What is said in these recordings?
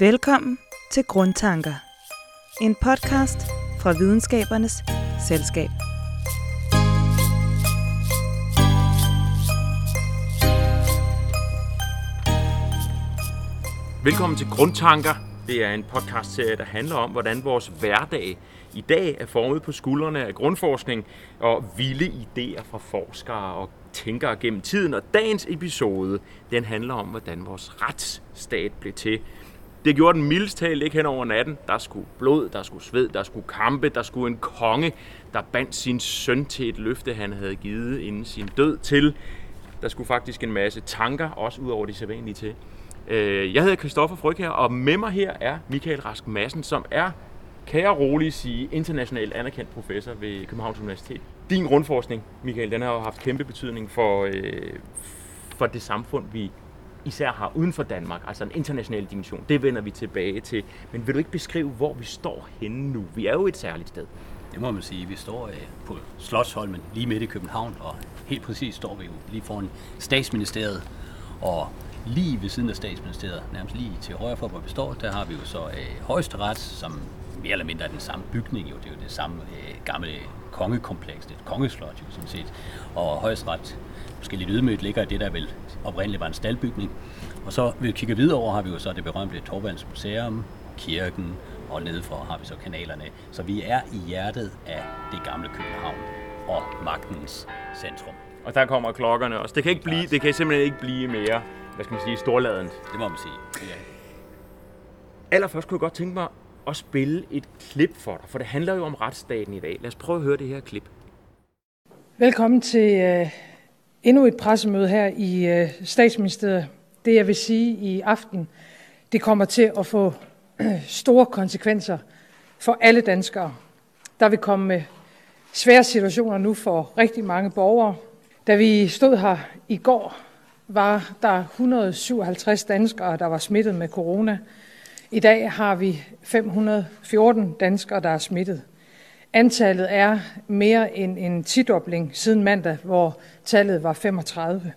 Velkommen til Grundtanker. En podcast fra Videnskabernes Selskab. Velkommen til Grundtanker. Det er en podcast-serie, der handler om, hvordan vores hverdag i dag er formet på skuldrene af grundforskning og vilde idéer fra forskere og tænkere gennem tiden. Og dagens episode, den handler om, hvordan vores retsstat blev til. Det gjorde den mildest talt ikke hen over natten. Der skulle blod, der skulle sved, der skulle kampe, der skulle en konge, der bandt sin søn til et løfte, han havde givet inden sin død til. Der skulle faktisk en masse tanker, også ud over de sædvanlige til. Øh, jeg hedder Christoffer Fryg her, og med mig her er Michael Rask Madsen, som er, kan jeg roligt sige, internationalt anerkendt professor ved Københavns Universitet. Din grundforskning, Michael, den har jo haft kæmpe betydning for, øh, for det samfund, vi især har uden for Danmark, altså en international dimension. Det vender vi tilbage til. Men vil du ikke beskrive, hvor vi står henne nu? Vi er jo et særligt sted. Det må man sige. Vi står øh, på Slottsholmen lige midt i København, og helt præcis står vi jo lige foran statsministeriet. Og lige ved siden af statsministeriet, nærmest lige til højre for, hvor vi står, der har vi jo så øh, højesteret, som mere eller mindre er den samme bygning. Jo. Det er jo det samme øh, gamle kongekompleks, det er et kongeslot jo sådan set. Og højesteret, måske lidt ydmygt, ligger i det, der vel oprindeligt var en staldbygning. Og så, vi kigger videre over, har vi jo så det berømte Torvalds Museum, kirken, og nedenfor har vi så kanalerne. Så vi er i hjertet af det gamle København og magtens centrum. Og der kommer klokkerne også. Det kan, ikke blive, det kan simpelthen ikke blive mere, hvad skal man sige, storladent. Det må man sige. Ja. Allerførst kunne jeg godt tænke mig at spille et klip for dig, for det handler jo om retsstaten i dag. Lad os prøve at høre det her klip. Velkommen til uh, endnu et pressemøde her i uh, statsministeriet. Det jeg vil sige i aften, det kommer til at få store konsekvenser for alle danskere. Der vil komme øh, svære situationer nu for rigtig mange borgere. Da vi stod her i går, var der 157 danskere, der var smittet med corona. I dag har vi 514 danskere, der er smittet. Antallet er mere end en tidobling siden mandag, hvor tallet var 35.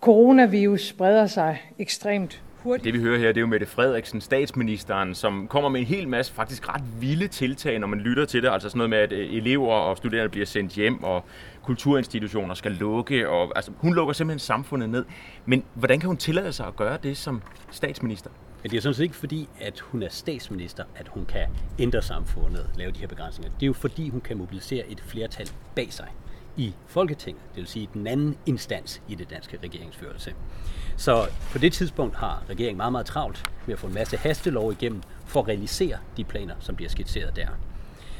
Coronavirus spreder sig ekstremt hurtigt. Det vi hører her, det er jo Mette Frederiksen, statsministeren, som kommer med en hel masse faktisk ret vilde tiltag, når man lytter til det. Altså sådan noget med, at øh, elever og studerende bliver sendt hjem, og kulturinstitutioner skal lukke. Og, altså, hun lukker simpelthen samfundet ned. Men hvordan kan hun tillade sig at gøre det som statsminister? Men det er sådan set ikke fordi, at hun er statsminister, at hun kan ændre samfundet, lave de her begrænsninger. Det er jo fordi, hun kan mobilisere et flertal bag sig i Folketinget, det vil sige den anden instans i det danske regeringsførelse. Så på det tidspunkt har regeringen meget, meget travlt med at få en masse hastelov igennem for at realisere de planer, som bliver skitseret der.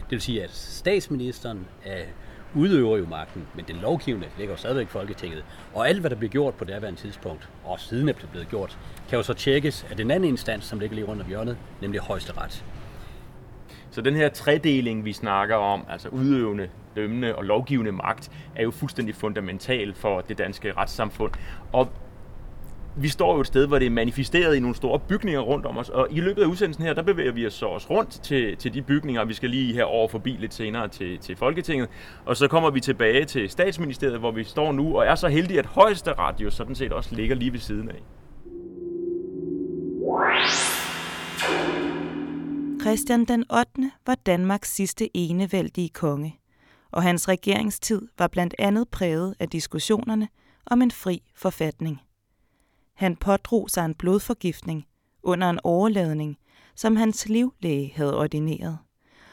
Det vil sige, at statsministeren er udøver jo magten, men den lovgivende ligger jo stadigvæk i Folketinget. Og alt, hvad der bliver gjort på det her tidspunkt, og siden er det blevet gjort, kan jo så tjekkes af den anden instans, som ligger lige rundt om hjørnet, nemlig højesteret. Så den her tredeling, vi snakker om, altså udøvende, dømmende og lovgivende magt, er jo fuldstændig fundamental for det danske retssamfund. Og vi står jo et sted, hvor det er manifesteret i nogle store bygninger rundt om os, og i løbet af udsendelsen her, der bevæger vi os så også rundt til, til de bygninger, vi skal lige her over forbi lidt senere til, til Folketinget, og så kommer vi tilbage til statsministeriet, hvor vi står nu, og er så heldige, at højeste radio sådan set også ligger lige ved siden af. Christian den 8. var Danmarks sidste enevældige konge, og hans regeringstid var blandt andet præget af diskussionerne om en fri forfatning. Han pådrog sig en blodforgiftning under en overladning, som hans livlæge havde ordineret.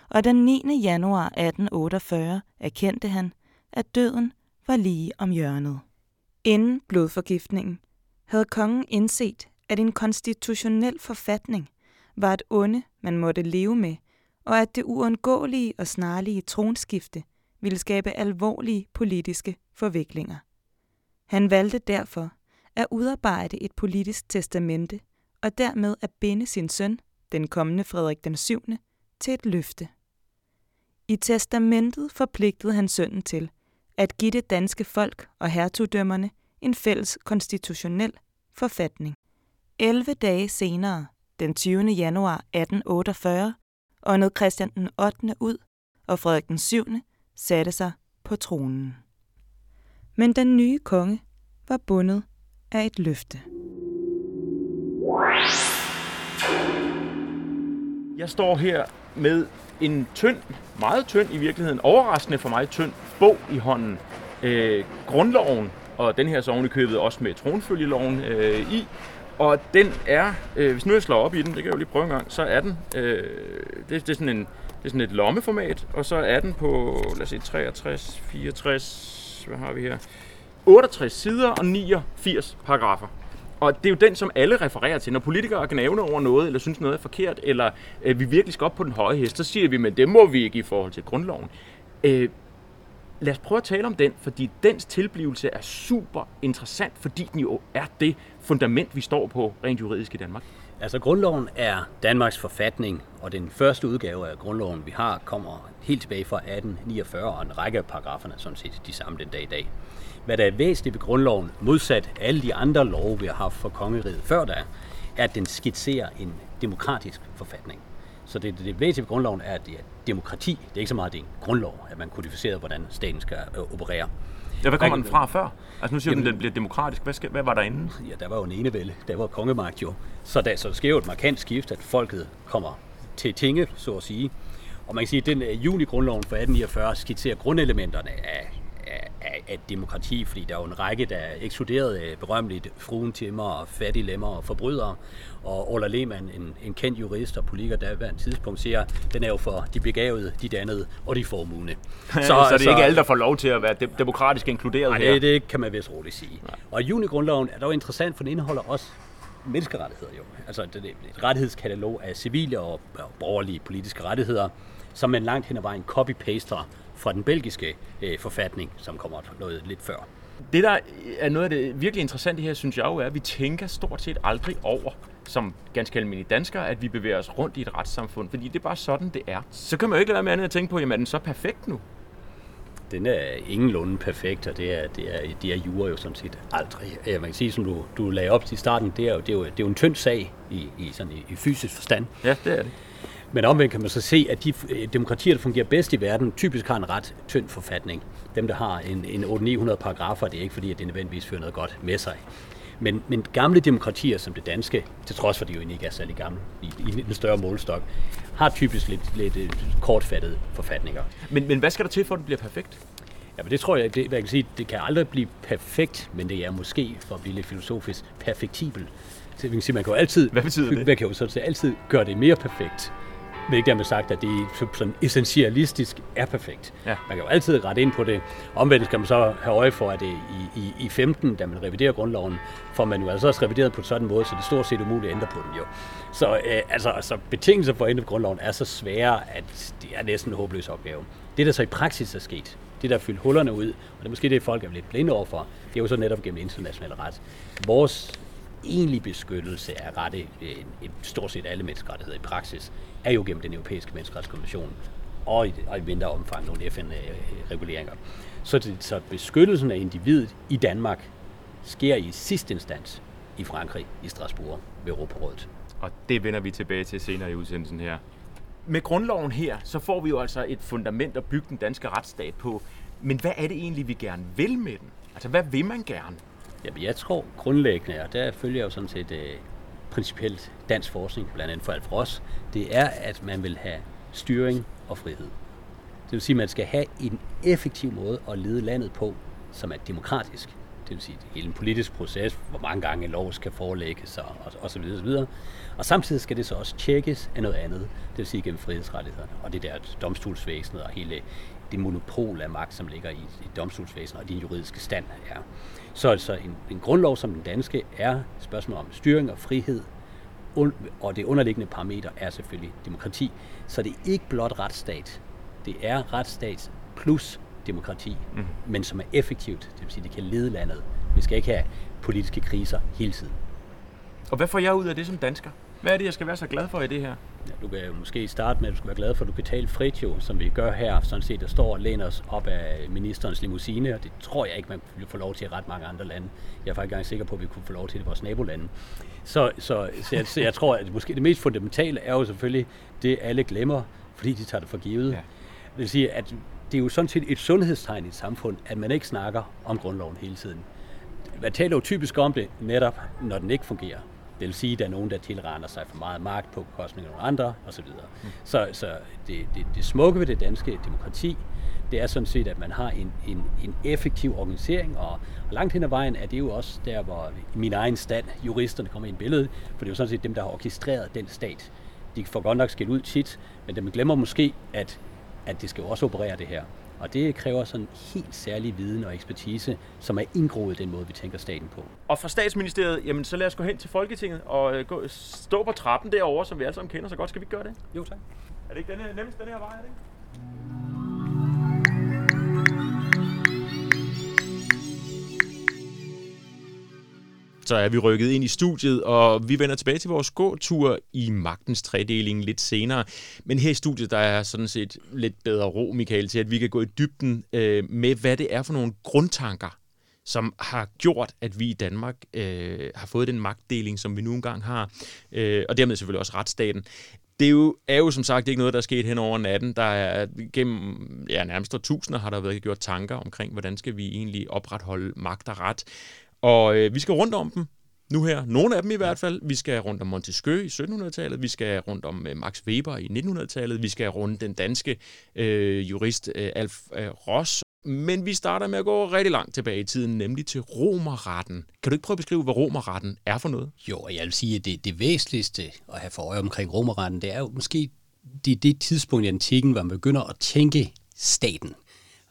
Og den 9. januar 1848 erkendte han, at døden var lige om hjørnet. Inden blodforgiftningen havde kongen indset, at en konstitutionel forfatning var et onde, man måtte leve med, og at det uundgåelige og snarlige tronskifte ville skabe alvorlige politiske forviklinger. Han valgte derfor at udarbejde et politisk testamente og dermed at binde sin søn, den kommende Frederik den 7., til et løfte. I testamentet forpligtede han sønnen til at give det danske folk og hertugdømmerne en fælles konstitutionel forfatning. 11 dage senere, den 20. januar 1848, åndede Christian den 8. ud, og Frederik den 7. satte sig på tronen. Men den nye konge var bundet er et løfte. Jeg står her med en tynd, meget tynd i virkeligheden, overraskende for mig tynd bog i hånden. Øh, grundloven, og den her så købet også med tronfølgeloven øh, i. Og den er, øh, hvis nu jeg slår op i den, det kan jeg jo lige prøve en gang, så er den, øh, det, det, er sådan en, det er sådan et lommeformat, og så er den på, lad os se, 63, 64, hvad har vi her? 68 sider og 89 paragrafer. Og det er jo den, som alle refererer til. Når politikere gnavner over noget, eller synes noget er forkert, eller øh, vi virkelig skal op på den høje hest, så siger vi, men det må vi ikke i forhold til grundloven. Øh, lad os prøve at tale om den, fordi dens tilblivelse er super interessant, fordi den jo er det fundament, vi står på rent juridisk i Danmark. Altså grundloven er Danmarks forfatning, og den første udgave af grundloven, vi har, kommer helt tilbage fra 1849, og en række af paragraferne er sådan set de samme den dag i dag. Hvad der er væsentligt ved grundloven, modsat alle de andre love, vi har haft for kongeriget før da, er, at den skitserer en demokratisk forfatning. Så det, det, det væsentlige ved grundloven er, at det er demokrati. Det er ikke så meget, at det er en grundlov, at man kodificerer, hvordan staten skal øh, operere. Ja, hvad kommer den fra før? Altså nu siger du, at den bliver demokratisk. Hvad, skal, hvad var der inde? Ja, der var jo en enevælde. Der var kongemagt jo. Så der, så der sker jo et markant skift, at folket kommer til tinge, så at sige. Og man kan sige, at den uh, juni-grundloven fra 1849 skitserer grundelementerne af af demokrati, fordi der er jo en række, der ekskluderede øh, berømmeligt fruentimmer, fattiglemmer og forbrydere. Og Ola Lehmann, en, en kendt jurist og politiker, der hver en tidspunkt siger, den er jo for de begavede, de dannede og de formugende. Så, så det er så, ikke alle, der får lov til at være demokratisk inkluderet nej, her? Det, det kan man vist roligt sige. Nej. Og junigrundloven er dog interessant, for den indeholder også menneskerettigheder jo. Altså det er et rettighedskatalog af civile og borgerlige politiske rettigheder, som man langt hen ad vejen copy-paster fra den belgiske øh, forfatning, som kommer noget lidt før. Det, der er noget af det virkelig interessante her, synes jeg jo, er, at vi tænker stort set aldrig over, som ganske almindelige danskere, at vi bevæger os rundt i et retssamfund, fordi det er bare sådan, det er. Så kan man jo ikke lade med andet at tænke på, jamen er den så perfekt nu? Den er ingenlunde perfekt, og det er, det er, det er jura jo sådan set aldrig. Man kan sige, som du, du lagde op til starten, det er jo, det er jo, det er jo en tynd sag i, i, sådan i, i fysisk forstand. Ja, det er det. Men omvendt kan man så se, at de øh, demokratier, der fungerer bedst i verden, typisk har en ret tynd forfatning. Dem, der har en, en 800-900 paragrafer, det er ikke fordi, at det nødvendigvis fører noget godt med sig. Men, men gamle demokratier som det danske, til trods for, at de jo ikke er særlig gamle i, i den større målestok, har typisk lidt, lidt øh, kortfattede forfatninger. Men, men hvad skal der til, for at det bliver perfekt? Ja, men det tror jeg, det, jeg kan sige, det kan aldrig blive perfekt, men det er måske, for at blive lidt filosofisk, perfektibel. Så man kan sige, man kan jo altid, Hvad betyder det? Man kan jo sådan altid gøre det mere perfekt. Ikke dermed sagt, at det sådan essentialistisk er perfekt. Ja. Man kan jo altid rette ind på det. Omvendt skal man så have øje for, at det i, i, i 15, da man reviderer grundloven, får man jo altså også revideret på en sådan måde, så det er stort set umuligt at ændre på den jo. Så øh, altså, altså, betingelser for at ændre grundloven er så svære, at det er næsten en håbløs opgave. Det, der så i praksis er sket, det der fyldt hullerne ud, og det er måske det, folk er lidt blinde overfor, det er jo så netop gennem international ret. Vores egentlig beskyttelse af rette, en, stort set alle menneskerettigheder i praksis, er jo gennem den europæiske menneskerettighedskonvention og i, og i mindre omfang nogle FN-reguleringer. Så, det, så beskyttelsen af individet i Danmark sker i sidste instans i Frankrig, i Strasbourg, ved Europarådet. Og det vender vi tilbage til senere i udsendelsen her. Med grundloven her, så får vi jo altså et fundament at bygge den danske retsstat på. Men hvad er det egentlig, vi gerne vil med den? Altså, hvad vil man gerne? Jamen, jeg tror grundlæggende, og der følger jeg jo sådan set øh, principielt dansk forskning, blandt andet for alt for os, det er, at man vil have styring og frihed. Det vil sige, at man skal have en effektiv måde at lede landet på, som er demokratisk. Det vil sige, at hele en politisk proces, hvor mange gange en lov skal forelægges og, og, og så videre, og så videre. Og samtidig skal det så også tjekkes af noget andet, det vil sige gennem frihedsrettighederne og det der domstolsvæsenet og hele det monopol af magt, som ligger i, i domstolsvæsenet og din juridiske stand er. Så altså en, en grundlov som den danske er spørgsmål om styring og frihed, og det underliggende parameter er selvfølgelig demokrati. Så det er ikke blot retsstat. Det er retsstat plus demokrati, mm. men som er effektivt. Det vil sige, det kan lede landet. Vi skal ikke have politiske kriser hele tiden. Og hvad får jeg ud af det som dansker? Hvad er det, jeg skal være så glad for i det her? Ja, du kan måske starte med, at du skal være glad for, at du kan tale frit jo, som vi gør her. Sådan set, der står og læner os op af ministerens limousine, og det tror jeg ikke, man vil få lov til i ret mange andre lande. Jeg er faktisk engang sikker på, at vi kunne få lov til det i vores nabolande. Så, så, så, jeg, så jeg tror, at måske det mest fundamentale er jo selvfølgelig det, alle glemmer, fordi de tager det for givet. Ja. Det vil sige, at det er jo sådan set et sundhedstegn i et samfund, at man ikke snakker om grundloven hele tiden. Man taler jo typisk om det netop, når den ikke fungerer. Det vil sige, at der er nogen, der tilrender sig for meget magt på bekostning af nogle andre osv. Mm. Så, så det, det, det smukke ved det danske demokrati, det er sådan set, at man har en, en, en effektiv organisering, og, og langt hen ad vejen er det jo også der, hvor min egen stand, juristerne kommer ind i billedet, for det er jo sådan set dem, der har orkestreret den stat. De får godt nok skilt ud tit, men dem glemmer måske, at, at det skal jo også operere det her. Og det kræver sådan helt særlig viden og ekspertise, som er indgroet den måde, vi tænker staten på. Og fra statsministeriet, jamen så lad os gå hen til Folketinget og øh, gå, stå på trappen derovre, som vi alle sammen kender så godt. Skal vi gøre det? Jo, tak. Er det ikke den, nemmest den her vej, er det ikke? Så er vi rykket ind i studiet, og vi vender tilbage til vores gåtur i magtens tredeling lidt senere. Men her i studiet, der er sådan set lidt bedre ro, Michael, til at vi kan gå i dybden øh, med, hvad det er for nogle grundtanker, som har gjort, at vi i Danmark øh, har fået den magtdeling, som vi nu engang har, øh, og dermed selvfølgelig også retsstaten. Det er jo, er jo som sagt ikke noget, der er sket hen over natten. Der er gennem ja, nærmest tusinder har der været gjort tanker omkring, hvordan skal vi egentlig opretholde magt og ret. Og øh, vi skal rundt om dem nu her. Nogle af dem i hvert fald. Vi skal rundt om Montesquieu i 1700-tallet. Vi skal rundt om øh, Max Weber i 1900-tallet. Vi skal rundt den danske øh, jurist øh, Alf øh, Ross. Men vi starter med at gå rigtig langt tilbage i tiden, nemlig til romerretten. Kan du ikke prøve at beskrive, hvad romerretten er for noget? Jo, jeg vil sige, at det, det væsentligste at have for øje omkring romerretten, det er jo måske det, det tidspunkt i antikken, hvor man begynder at tænke staten.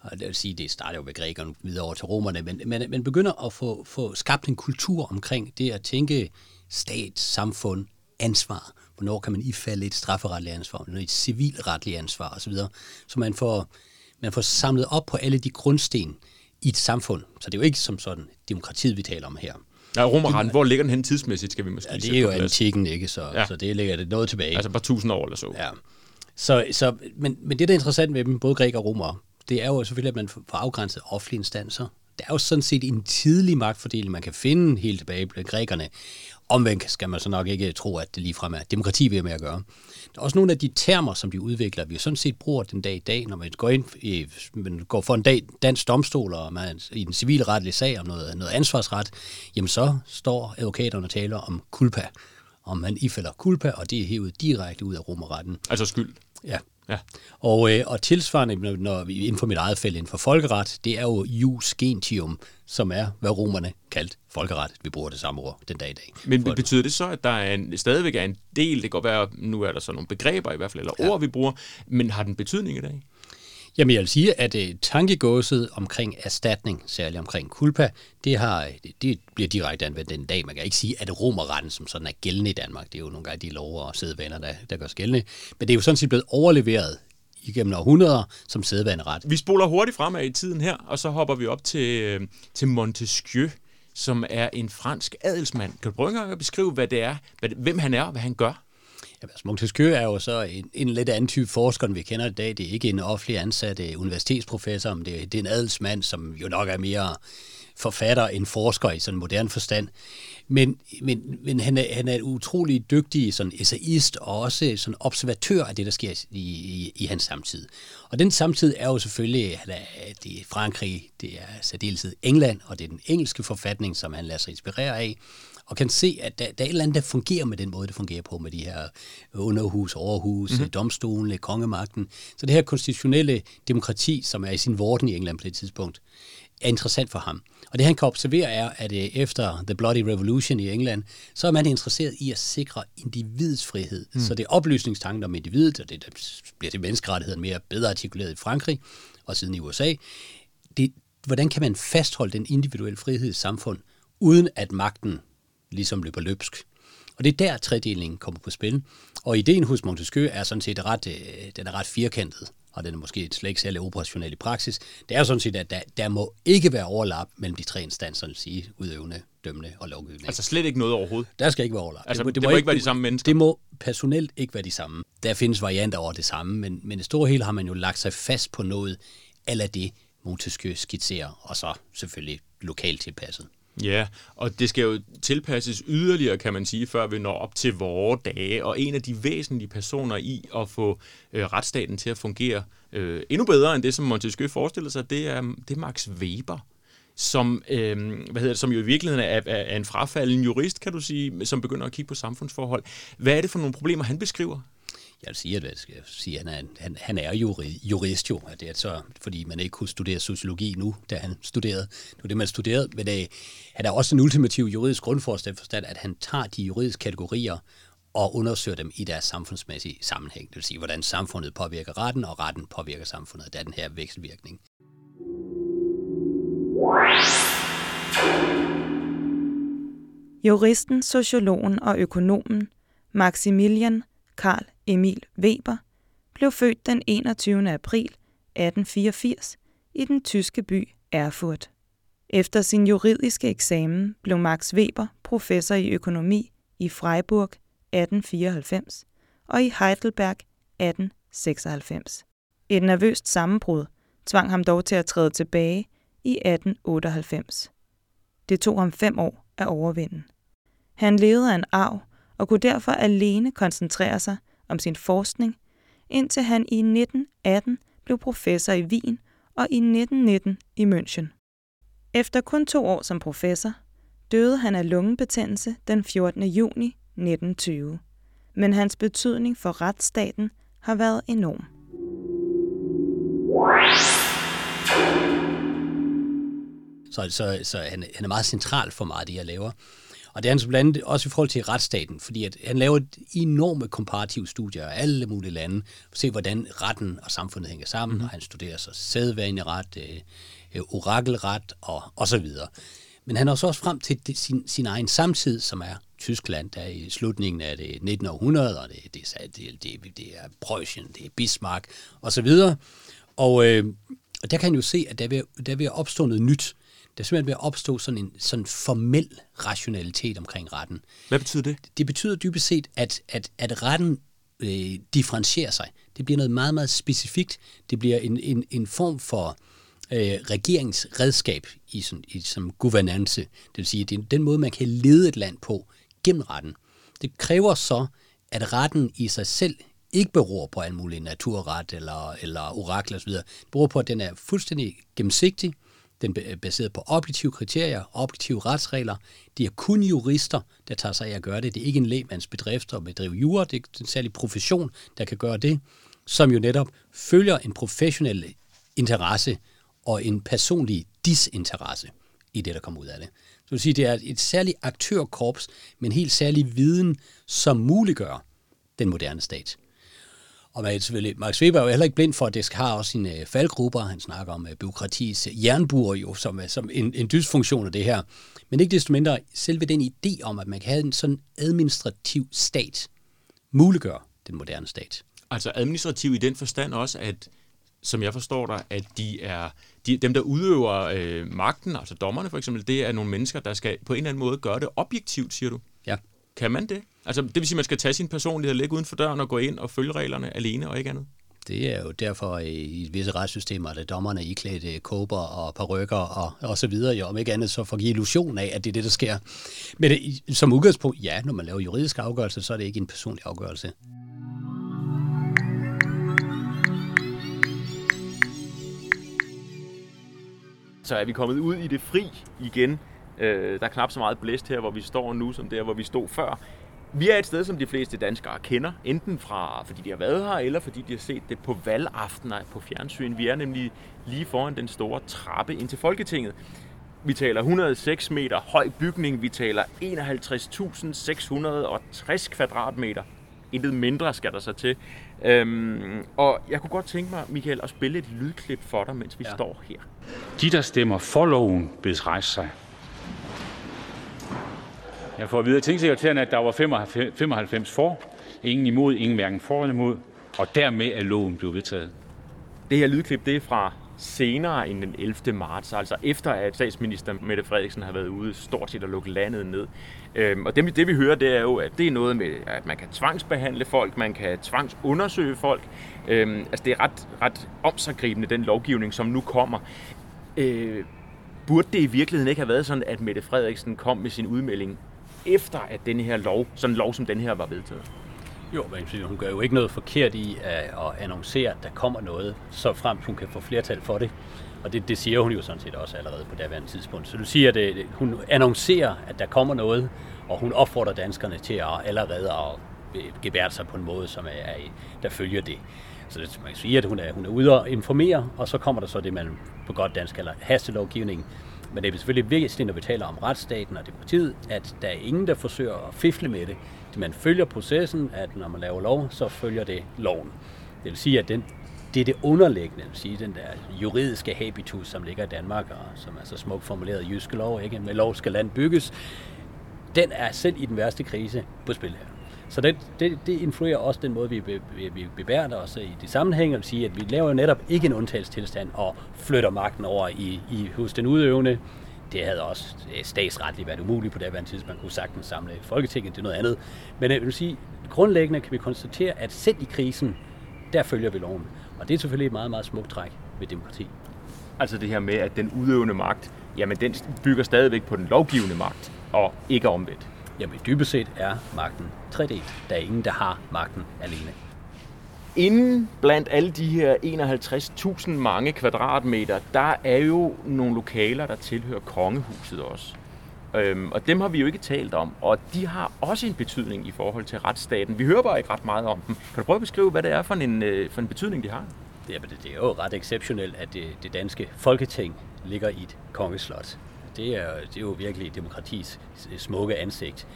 Og det vil sige, det starter jo med grækerne videre over til romerne, men man, man begynder at få, få skabt en kultur omkring det at tænke stat, samfund, ansvar. Hvornår kan man ifalde et strafferetligt ansvar, et civilretligt ansvar osv. Så man får, man får samlet op på alle de grundsten i et samfund. Så det er jo ikke som sådan demokratiet, vi taler om her. Ja, romerretten, hvor ligger den hen tidsmæssigt, skal vi måske ja, det er jo antikken, ikke? Så, ja. så det ligger det noget tilbage. Altså bare tusind år eller så. Ja. Så, så, men, men det, der er interessant ved dem, både grækere og romere, det er jo selvfølgelig, at man får afgrænset offentlige instanser. Det er jo sådan set en tidlig magtfordeling, man kan finde helt tilbage blandt grækerne. Omvendt skal man så nok ikke tro, at det ligefrem er demokrati, vi er med at gøre. Der er også nogle af de termer, som de udvikler, vi sådan set bruger den dag i dag, når man går ind i, man går for en dag dansk domstol, og man i en civilretlig sag om noget, noget ansvarsret, jamen så står advokaterne og taler om kulpa. Om man ifælder kulpa, og det er hævet direkte ud af romerretten. Altså skyld? Ja, Ja. Og, øh, og tilsvarende, når vi inden for mit eget felt, inden for folkeret, det er jo jus gentium, som er, hvad romerne kaldte folkeret. Vi bruger det samme ord den dag i dag. Men For betyder det så, at der er en, stadigvæk er en del, det kan godt være, nu er der så nogle begreber i hvert fald, eller ja. ord, vi bruger, men har den betydning i dag? Jamen jeg vil sige, at uh, tankegåset omkring erstatning, særligt omkring kulpa, det, har, øh, det, det bliver direkte anvendt den dag. Man kan ikke sige, at romerretten som sådan er gældende i Danmark. Det er jo nogle gange de lover og sædvaner, der, der gør gældende. Men det er jo sådan set blevet overleveret igennem århundreder som sædvaneret. Vi spoler hurtigt fremad i tiden her, og så hopper vi op til, øh, til Montesquieu, som er en fransk adelsmand. Kan du prøve at beskrive, hvad det er, hvad, hvem han er og hvad han gør? Ja, altså Montesquieu er jo så en, en lidt anden type forsker, end vi kender i dag. Det er ikke en offentlig ansat øh, universitetsprofessor, men det, det er en adelsmand, som jo nok er mere forfatter end forsker i sådan en moderne forstand. Men, men, men han, er, han er utrolig dygtig sådan essayist og også sådan observatør af det, der sker i, i, i hans samtid. Og den samtid er jo selvfølgelig, at det er Frankrig, det er særdeleshed England, og det er den engelske forfatning, som han lader sig inspirere af og kan se, at der, der er et eller andet, der fungerer med den måde, det fungerer på, med de her underhus, overhus, mm-hmm. domstolene, kongemagten. Så det her konstitutionelle demokrati, som er i sin vorden i England på det tidspunkt, er interessant for ham. Og det han kan observere er, at øh, efter The Bloody Revolution i England, så er man interesseret i at sikre individets frihed. Mm. Så det er oplysningstanken om individet, og det der bliver det menneskerettigheden mere bedre artikuleret i Frankrig og siden i USA. Det, hvordan kan man fastholde den individuelle frihed i samfund, uden at magten ligesom løber løbsk. Og det er der, tredelingen kommer på spil. Og ideen hos Montesquieu er sådan set ret, øh, den er ret firkantet, og den er måske slet ikke særlig operationel i praksis. Det er jo sådan set, at der, der må ikke være overlap mellem de tre instanser, vil sige udøvende, dømmende og lovgivende. Altså slet ikke noget overhovedet? Der skal ikke være overlap. Altså, det, må, det, det må, må ikke være de samme mennesker? Det må personelt ikke være de samme. Der findes varianter over det samme, men, men i store hele har man jo lagt sig fast på noget, eller det Montesquieu skitserer, og så selvfølgelig lokalt tilpasset. Ja, og det skal jo tilpasses yderligere, kan man sige, før vi når op til vore dage. Og en af de væsentlige personer i at få øh, retsstaten til at fungere øh, endnu bedre end det, som Montesquieu forestillede sig, det er, det er Max Weber. som, øh, hvad hedder det, som jo i virkeligheden er, er, er en frafalden jurist, kan du sige, som begynder at kigge på samfundsforhold. Hvad er det for nogle problemer, han beskriver? Jeg vil sige, at, jeg skal sige, at han, er, han, han er jurist jo, at det er så, fordi man ikke kunne studere sociologi nu, da han studerede. Det var det, man studerede, men øh, han er også en ultimativ juridisk grundforstand, at han tager de juridiske kategorier og undersøger dem i deres samfundsmæssige sammenhæng. Det vil sige, hvordan samfundet påvirker retten, og retten påvirker samfundet. Det er den her vekselvirkning. Juristen, sociologen og økonomen Maximilian Karl Emil Weber blev født den 21. april 1884 i den tyske by Erfurt. Efter sin juridiske eksamen blev Max Weber professor i økonomi i Freiburg 1894 og i Heidelberg 1896. Et nervøst sammenbrud tvang ham dog til at træde tilbage i 1898. Det tog ham fem år at overvinde. Han levede af en arv og kunne derfor alene koncentrere sig om sin forskning, indtil han i 1918 blev professor i Wien og i 1919 i München. Efter kun to år som professor døde han af lungebetændelse den 14. juni 1920. Men hans betydning for retsstaten har været enorm. Så, så, så han, han er meget central for meget af det, jeg laver. Og det er han så blandt andet også i forhold til retsstaten, fordi at han laver et enorme komparative studier af alle mulige lande, for at se, hvordan retten og samfundet hænger sammen, mm. og han studerer så sædvaneret, øh, øh, orakelret og, og så videre. Men han har så også frem til det, sin, sin egen samtid, som er Tyskland, der er i slutningen af det 19. århundrede, og det, det, det, det, det er Preussen, det er Bismarck og så videre. Og, øh, og der kan han jo se, at der vil, der vil opstå noget nyt. Der er simpelthen ved at opstå sådan en sådan formel rationalitet omkring retten. Hvad betyder det? Det betyder dybest set, at, at, at retten øh, differentierer sig. Det bliver noget meget, meget specifikt. Det bliver en, en, en form for øh, regeringsredskab i, sådan, i som governance. Det vil sige, at det er den måde, man kan lede et land på gennem retten. Det kræver så, at retten i sig selv ikke beror på en mulig naturret eller, eller orakel osv. Det beror på, at den er fuldstændig gennemsigtig, den er baseret på objektive kriterier, objektive retsregler. Det er kun jurister, der tager sig af at gøre det. Det er ikke en lægmandsbedrift at bedrive jura. Det er en særlig profession, der kan gøre det, som jo netop følger en professionel interesse og en personlig disinteresse i det, der kommer ud af det. Så vil sige, det er et særligt aktørkorps med en helt særlig viden, som muliggør den moderne stat. Og man, selvfølgelig, Max Weber er jo heller ikke blind for, at det har også sine øh, faldgrupper. Han snakker om øh, byråkratiets øh, jernbur jo, som, som en, en dysfunktion af det her. Men ikke desto mindre, selve den idé om, at man kan have en sådan administrativ stat, muliggør den moderne stat. Altså administrativ i den forstand også, at som jeg forstår dig, at de er de, dem, der udøver øh, magten, altså dommerne for eksempel, det er nogle mennesker, der skal på en eller anden måde gøre det objektivt, siger du? Kan man det? Altså, det vil sige, at man skal tage sin personlighed og lægge uden for døren og gå ind og følge reglerne alene og ikke andet? Det er jo derfor i visse retssystemer, at dommerne er iklædt øh, kåber og parrykker og, og så videre, jo, om ikke andet så for at give illusion af, at det er det, der sker. Men det, som udgangspunkt, ja, når man laver juridisk afgørelse, så er det ikke en personlig afgørelse. Så er vi kommet ud i det fri igen. Øh, der er knap så meget blæst her, hvor vi står nu, som der, hvor vi stod før. Vi er et sted, som de fleste danskere kender, enten fra, fordi de har været her, eller fordi de har set det på valgaftener på fjernsyn. Vi er nemlig lige foran den store trappe ind til Folketinget. Vi taler 106 meter høj bygning, vi taler 51.660 kvadratmeter. Intet mindre skal der så til. Øhm, og jeg kunne godt tænke mig, Michael, at spille et lydklip for dig, mens vi ja. står her. De, der stemmer for loven, bedes rejse sig. Jeg får at vide af tingsekretæren, at der var 95 for, ingen imod, ingen hverken for eller imod, og dermed er loven blevet vedtaget. Det her lydklip, det er fra senere end den 11. marts, altså efter at statsminister Mette Frederiksen har været ude stort set at lukke landet ned. Øhm, og det, det vi hører, det er jo, at det er noget med, at man kan tvangsbehandle folk, man kan tvangsundersøge folk. Øhm, altså det er ret, ret omsaggribende, den lovgivning, som nu kommer. Øh, burde det i virkeligheden ikke have været sådan, at Mette Frederiksen kom med sin udmelding efter, at denne her lov, sådan en lov som den her var vedtaget? Jo, men hun gør jo ikke noget forkert i at, annoncere, at der kommer noget, så frem hun kan få flertal for det. Og det, det siger hun jo sådan set også allerede på daværende tidspunkt. Så du siger, at det, hun annoncerer, at der kommer noget, og hun opfordrer danskerne til at allerede at øh, gebære sig på en måde, som er, er, der følger det. Så det, man kan sige, at hun er, hun er ude og informere, og så kommer der så det, man på godt dansk kalder hastelovgivning. Men det er selvfølgelig vigtigt, når vi taler om retsstaten og demokratiet, at der er ingen, der forsøger at fifle med det. Man følger processen, at når man laver lov, så følger det loven. Det vil sige, at den, det er det underliggende, vil sige, den der juridiske habitus, som ligger i Danmark, og som er så smukt formuleret i jyske lov, ikke? med lov skal land bygges, den er selv i den værste krise på spil her. Så det, det, det influerer også den måde, vi, vi, vi bebærer os i det sammenhæng, og sige, at vi laver jo netop ikke en undtagelsestilstand og flytter magten over i, i hos den udøvende. Det havde også øh, statsretligt været umuligt på det her tidspunkt. Man kunne sagtens samle Folketinget, det er noget andet. Men øh, jeg vil sige, grundlæggende kan vi konstatere, at selv i krisen, der følger vi loven. Og det er selvfølgelig et meget, meget smukt træk ved demokrati. Altså det her med, at den udøvende magt, jamen den bygger stadigvæk på den lovgivende magt, og ikke omvendt. Jamen dybest set er magten tredelt. Der er ingen, der har magten alene. Inden blandt alle de her 51.000 mange kvadratmeter, der er jo nogle lokaler, der tilhører kongehuset også. Øhm, og dem har vi jo ikke talt om, og de har også en betydning i forhold til retsstaten. Vi hører bare ikke ret meget om dem. Kan du prøve at beskrive, hvad det er for en, øh, for en betydning, de har? Det er, det er jo ret exceptionelt, at det, det danske folketing ligger i et kongeslot. Det er, det er jo virkelig demokratis smukke ansigt.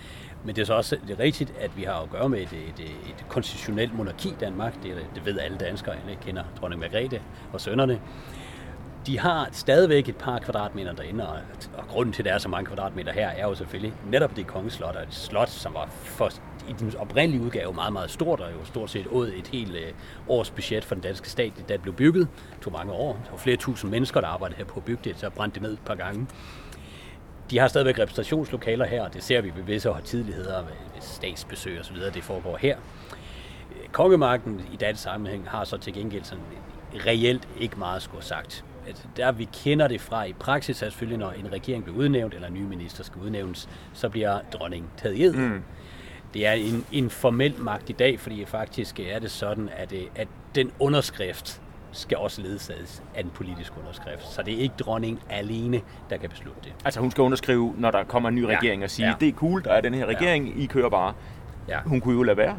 Men det er så også det er rigtigt, at vi har at gøre med et, et, et konstitutionelt monarki i Danmark. Det, det ved alle danskere, alle kender dronning Margrethe og sønnerne. De har stadigvæk et par kvadratmeter derinde, og, og grunden til, at der er så mange kvadratmeter her, er jo selvfølgelig netop det kongeslot, og et slot, som var for, i den oprindelige udgave meget, meget stort, og jo stort set åd et helt øh, års budget for den danske stat, da det blev bygget. Det tog mange år. Der var flere tusind mennesker, der arbejdede her på at bygge det, så brændte det ned et par gange. De har stadigvæk repræsentationslokaler her, og det ser vi ved visse højtidligheder, ved statsbesøg osv., det foregår her. Kongemarken i dansk sammenhæng har så til gengæld sådan reelt ikke meget skulle sagt. At der vi kender det fra i praksis, er selvfølgelig, når en regering bliver udnævnt, eller en ny minister skal udnævnes, så bliver dronningen taget i mm. Det er en, en formel magt i dag, fordi faktisk er det sådan, at, at den underskrift, skal også ledsages af en politisk underskrift. Så det er ikke dronningen alene, der kan beslutte det. Altså hun skal underskrive, når der kommer en ny regering ja. og sige, ja. det er cool, der er den her regering, ja. I kører bare. Ja. Hun kunne jo lade være.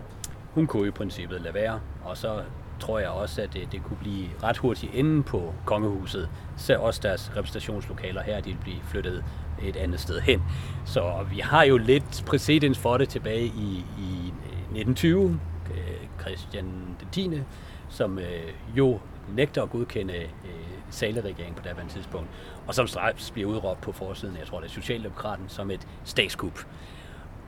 Hun kunne i princippet lade være, og så tror jeg også, at det, det kunne blive ret hurtigt inde på kongehuset. Så også deres repræsentationslokaler her, de vil blive flyttet et andet sted hen. Så vi har jo lidt præcedens for det tilbage i, i 1920. Christian den 10., som øh, jo nægter at godkende øh, Sale-regeringen på det tidspunkt, og som straks bliver udråbt på forsiden, jeg tror det er Socialdemokraten, som et statskup.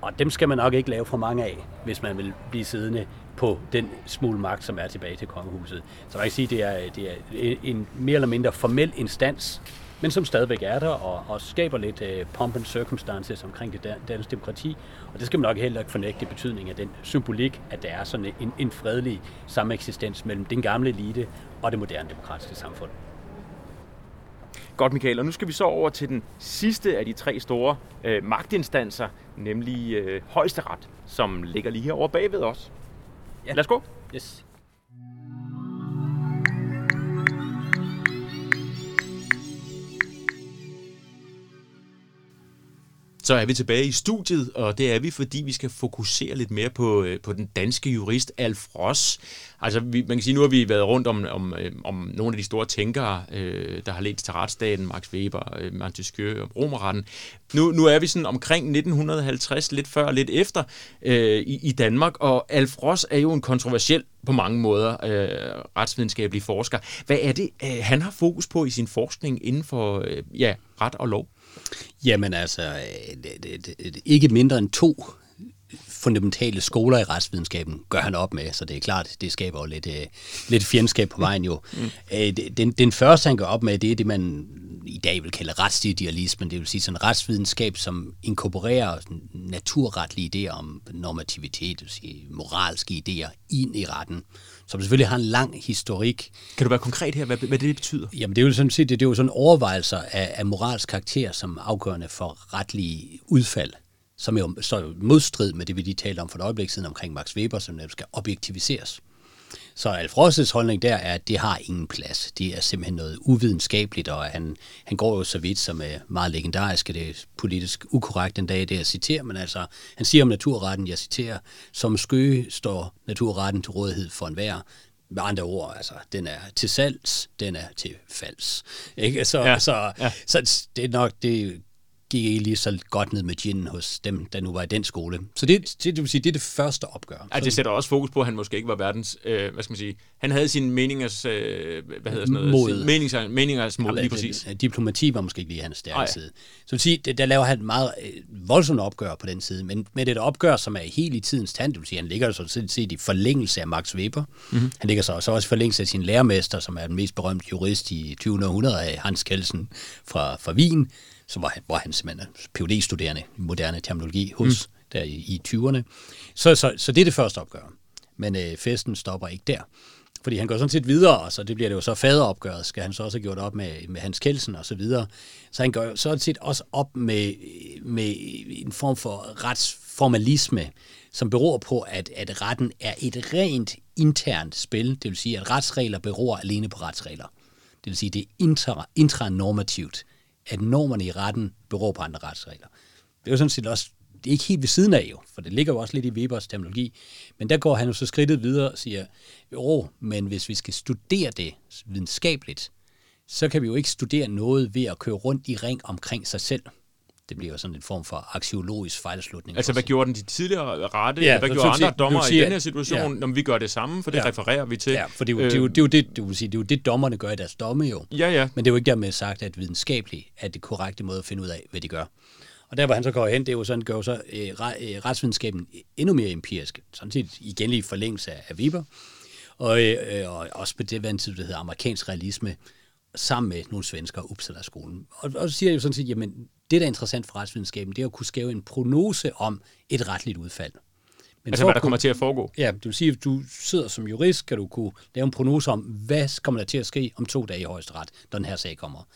Og dem skal man nok ikke lave for mange af, hvis man vil blive siddende på den smule magt, som er tilbage til kongehuset. Så man kan sige, at det er, det er en mere eller mindre formel instans, men som stadigvæk er der og, og skaber lidt uh, pomp and circumstances omkring det danske demokrati. Og det skal man nok heller ikke fornægte betydning af den symbolik, at der er sådan en, en fredelig sameksistens mellem den gamle elite og det moderne demokratiske samfund. Godt, Michael. Og nu skal vi så over til den sidste af de tre store øh, magtinstanser, nemlig øh, højesteret, som ligger lige her over bagved os. Ja. Lad os gå. Yes. Så er vi tilbage i studiet, og det er vi, fordi vi skal fokusere lidt mere på, øh, på den danske jurist Alf Ross. Altså, vi, man kan sige, nu har vi været rundt om, om, øh, om nogle af de store tænkere, øh, der har ledt til retsstaten, Max Weber, øh, Montesquieu og Romerretten. Nu, nu er vi sådan omkring 1950, lidt før og lidt efter øh, i, i Danmark, og Alf Ross er jo en kontroversiel på mange måder øh, retsvidenskabelig forsker. Hvad er det, øh, han har fokus på i sin forskning inden for øh, ja, ret og lov? Jamen altså, det, det, det, ikke mindre end to fundamentale skoler i retsvidenskaben gør han op med, så det er klart, det skaber jo lidt, uh, lidt fjendskab på vejen jo. Mm. Uh, den, den første, han gør op med, det er det, man i dag vil kalde retslidealismen, det vil sige sådan retsvidenskab, som inkorporerer naturretlige idéer om normativitet, det vil sige moralske idéer, ind i retten som selvfølgelig har en lang historik. Kan du være konkret her, hvad, hvad det betyder? Jamen det er jo sådan set, det, det er jo sådan overvejelser af, af moralsk karakter som afgørende for retlige udfald, som er jo så modstrid med det, vi lige talte om for et øjeblik siden omkring Max Weber, som skal objektiviseres. Så Alfrosses holdning der er, at det har ingen plads. Det er simpelthen noget uvidenskabeligt, og han, han går jo så vidt, som er meget legendarisk, det er politisk ukorrekt en dag, det jeg citerer, men altså, han siger om naturretten, jeg citerer, som skøge står naturretten til rådighed for enhver, med andre ord, altså, den er til salgs, den er til falds. Ikke? Så, ja, så, ja. så det er nok, det gik ikke lige så godt ned med gin hos dem, der nu var i den skole. Så det, det, det vil sige, det er det første opgør. Ja, det sætter også fokus på, at han måske ikke var verdens, øh, hvad skal man sige, han havde sine meningers, øh, hvad hedder sådan noget? Mod. Meningers, meningers mod, ja, lige præcis. Det, diplomati var måske ikke lige hans stærke side. Så vil sige, der laver han et meget øh, voldsomt opgør på den side, men med det opgør, som er helt i tidens tand, det vil sige, han ligger så set i forlængelse af Max Weber. Mm-hmm. Han ligger så også, også i forlængelse af sin lærermester, som er den mest berømte jurist i 20. århundrede af Hans Kelsen fra, fra Wien så var han, var han simpelthen phd studerende i moderne terminologi hos, mm. der i, i 20'erne. Så, så, så det er det første opgør. Men øh, festen stopper ikke der. Fordi han går sådan set videre, og så det bliver det jo så faderopgøret, skal han så også have gjort op med, med Hans Kelsen og så videre. Så han går sådan set også op med, med en form for retsformalisme, som beror på, at, at retten er et rent internt spil. Det vil sige, at retsregler beror alene på retsregler. Det vil sige, det er intra, intranormativt at normerne i retten beror på andre retsregler. Det er jo sådan set også, det er ikke helt ved siden af jo, for det ligger jo også lidt i Webers terminologi, men der går han jo så skridtet videre og siger, jo, men hvis vi skal studere det videnskabeligt, så kan vi jo ikke studere noget ved at køre rundt i ring omkring sig selv. Det bliver sådan en form for aksiologisk fejlslutning. Altså, hvad gjorde den de tidligere rette? Ja, hvad gjorde andre dommer i den her situation, ja. når vi gør det samme? For det ja. refererer vi til. Ja, for det er jo, det, er jo, det, er jo det, det, vil sige, det er jo det, dommerne gør i deres domme jo. Ja, ja. Men det er jo ikke dermed sagt, at videnskabeligt er det korrekte måde at finde ud af, hvad de gør. Og der, hvor han så går hen, det er jo sådan, gør jo så øh, øh retsvidenskaben endnu mere empirisk. Sådan set igen lige forlængelse af Weber. Og, øh, og også på det vand, der hedder amerikansk realisme, sammen med nogle svensker Uppsala-skolen. Og, og så siger jeg jo sådan set, jamen det, der er interessant for retsvidenskaben, det er at kunne skave en prognose om et retligt udfald. Men altså, hvad der kunne, kommer til at foregå? Ja, det vil sige, at du sidder som jurist, kan du kunne lave en prognose om, hvad kommer der til at ske om to dage i højesteret, når den her sag kommer.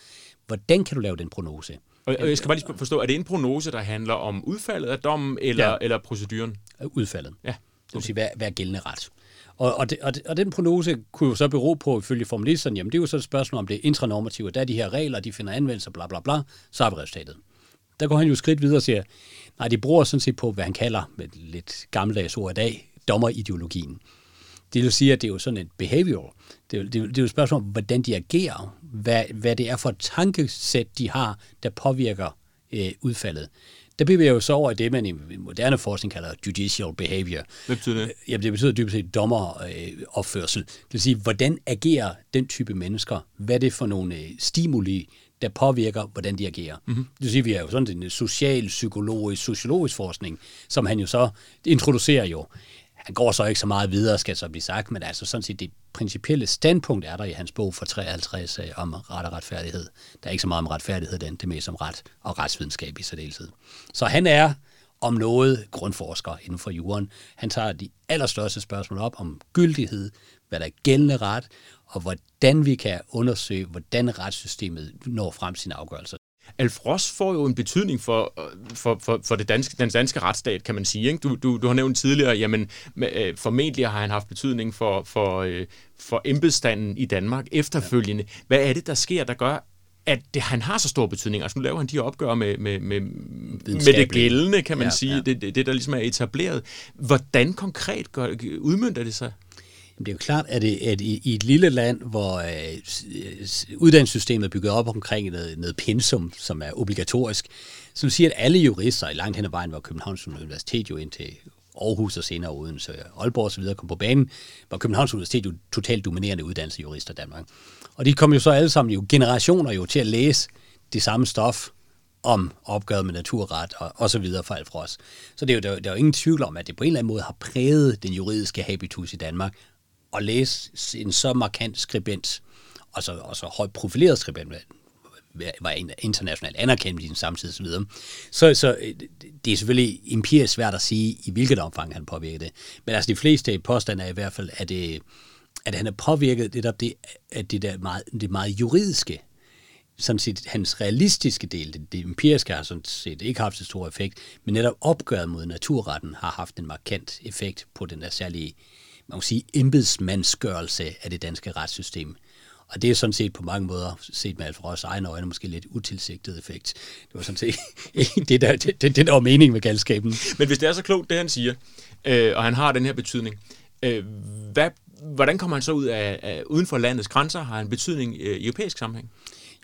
Hvordan kan du lave den prognose? Og, og jeg skal bare lige forstå, er det en prognose, der handler om udfaldet af dommen, eller, ja. eller proceduren? Udfaldet. Ja. Okay. Det vil sige, hvad, hvad er gældende ret? Og, og, det, og, det, og den prognose kunne jo så bero på, ifølge formalisterne, jamen det er jo så et spørgsmål om det er intranormative, der er de her regler, de finder anvendelse, bla bla bla, så har vi resultatet. Der går han jo skridt videre og siger, nej, de bruger sådan set på, hvad han kalder, med lidt gammeldags ord i dag, dommerideologien. Det vil sige, at det er jo sådan et behavior. Det er, det, er, det er jo et spørgsmål om, hvordan de agerer, hvad, hvad det er for et tankesæt, de har, der påvirker øh, udfaldet. Der bevæger jo så over i det, man i moderne forskning kalder judicial behavior. Hvad betyder det? Jamen, det betyder dybest set dommeropførsel. Det vil sige, hvordan agerer den type mennesker? Hvad er det for nogle øh, stimuli, der påvirker, hvordan de agerer. Mm-hmm. Det vil sige, vi er jo sådan en social, psykologisk, sociologisk forskning, som han jo så introducerer jo. Han går så ikke så meget videre, skal så blive sagt, men altså sådan set det principielle standpunkt er der i hans bog for 53 øh, om ret og retfærdighed. Der er ikke så meget om retfærdighed, den det er mest om ret og retsvidenskab i særdeleshed. Så han er om noget grundforsker inden for juren. Han tager de allerstørste spørgsmål op om gyldighed, hvad der er gældende ret, og hvordan vi kan undersøge, hvordan retssystemet når frem sine afgørelser. Alf Ross får jo en betydning for, for, for, for det danske, den danske retsstat, kan man sige. Ikke? Du, du, du har nævnt tidligere, jamen øh, formentlig har han haft betydning for, for, øh, for embedsstanden i Danmark efterfølgende. Hvad er det, der sker, der gør, at det, han har så stor betydning. Altså nu laver han de opgør med, med, med, med det gældende, kan man ja, sige, ja. Det, det, det der ligesom er etableret. Hvordan konkret gør, udmyndter det sig? Jamen, det er jo klart, at, det, at i, i et lille land, hvor øh, uddannelsessystemet er bygget op omkring noget, noget pensum, som er obligatorisk, som siger, at alle jurister i langt hen ad vejen, hvor Københavns Universitet jo indtil Aarhus og senere Odense, Aalborg osv. kom på banen, var Københavns Universitet jo totalt dominerende uddannelse jurister i Danmark. Og de kom jo så alle sammen jo generationer jo til at læse det samme stof om opgøret med naturret og, og så videre for Alfros. Så det er jo, der, der er jo ingen tvivl om, at det på en eller anden måde har præget den juridiske habitus i Danmark, at læse en så markant skribent, altså, altså og så, og så højt profileret skribent, var internationalt anerkendt i sin samtid osv. Så, så, så det er selvfølgelig empirisk svært at sige, i hvilket omfang han påvirker det. Men altså de fleste påstande er i hvert fald, at, det, at han har påvirket det, der, det, at det, der meget, det meget juridiske, sådan set hans realistiske del, det, det empiriske har sådan set ikke haft så stor effekt, men netop opgøret mod naturretten har haft en markant effekt på den der særlige man må sige, embedsmandsgørelse af det danske retssystem. Og det er sådan set på mange måder, set med Alfred Ross egne øjne, måske lidt utilsigtet effekt. Det var sådan set det, der, det, det, der var meningen med galskaben. Men hvis det er så klogt, det han siger, øh, og han har den her betydning, øh, hvad, hvordan kommer han så ud af, af uden for landets grænser? Har han betydning øh, i europæisk sammenhæng?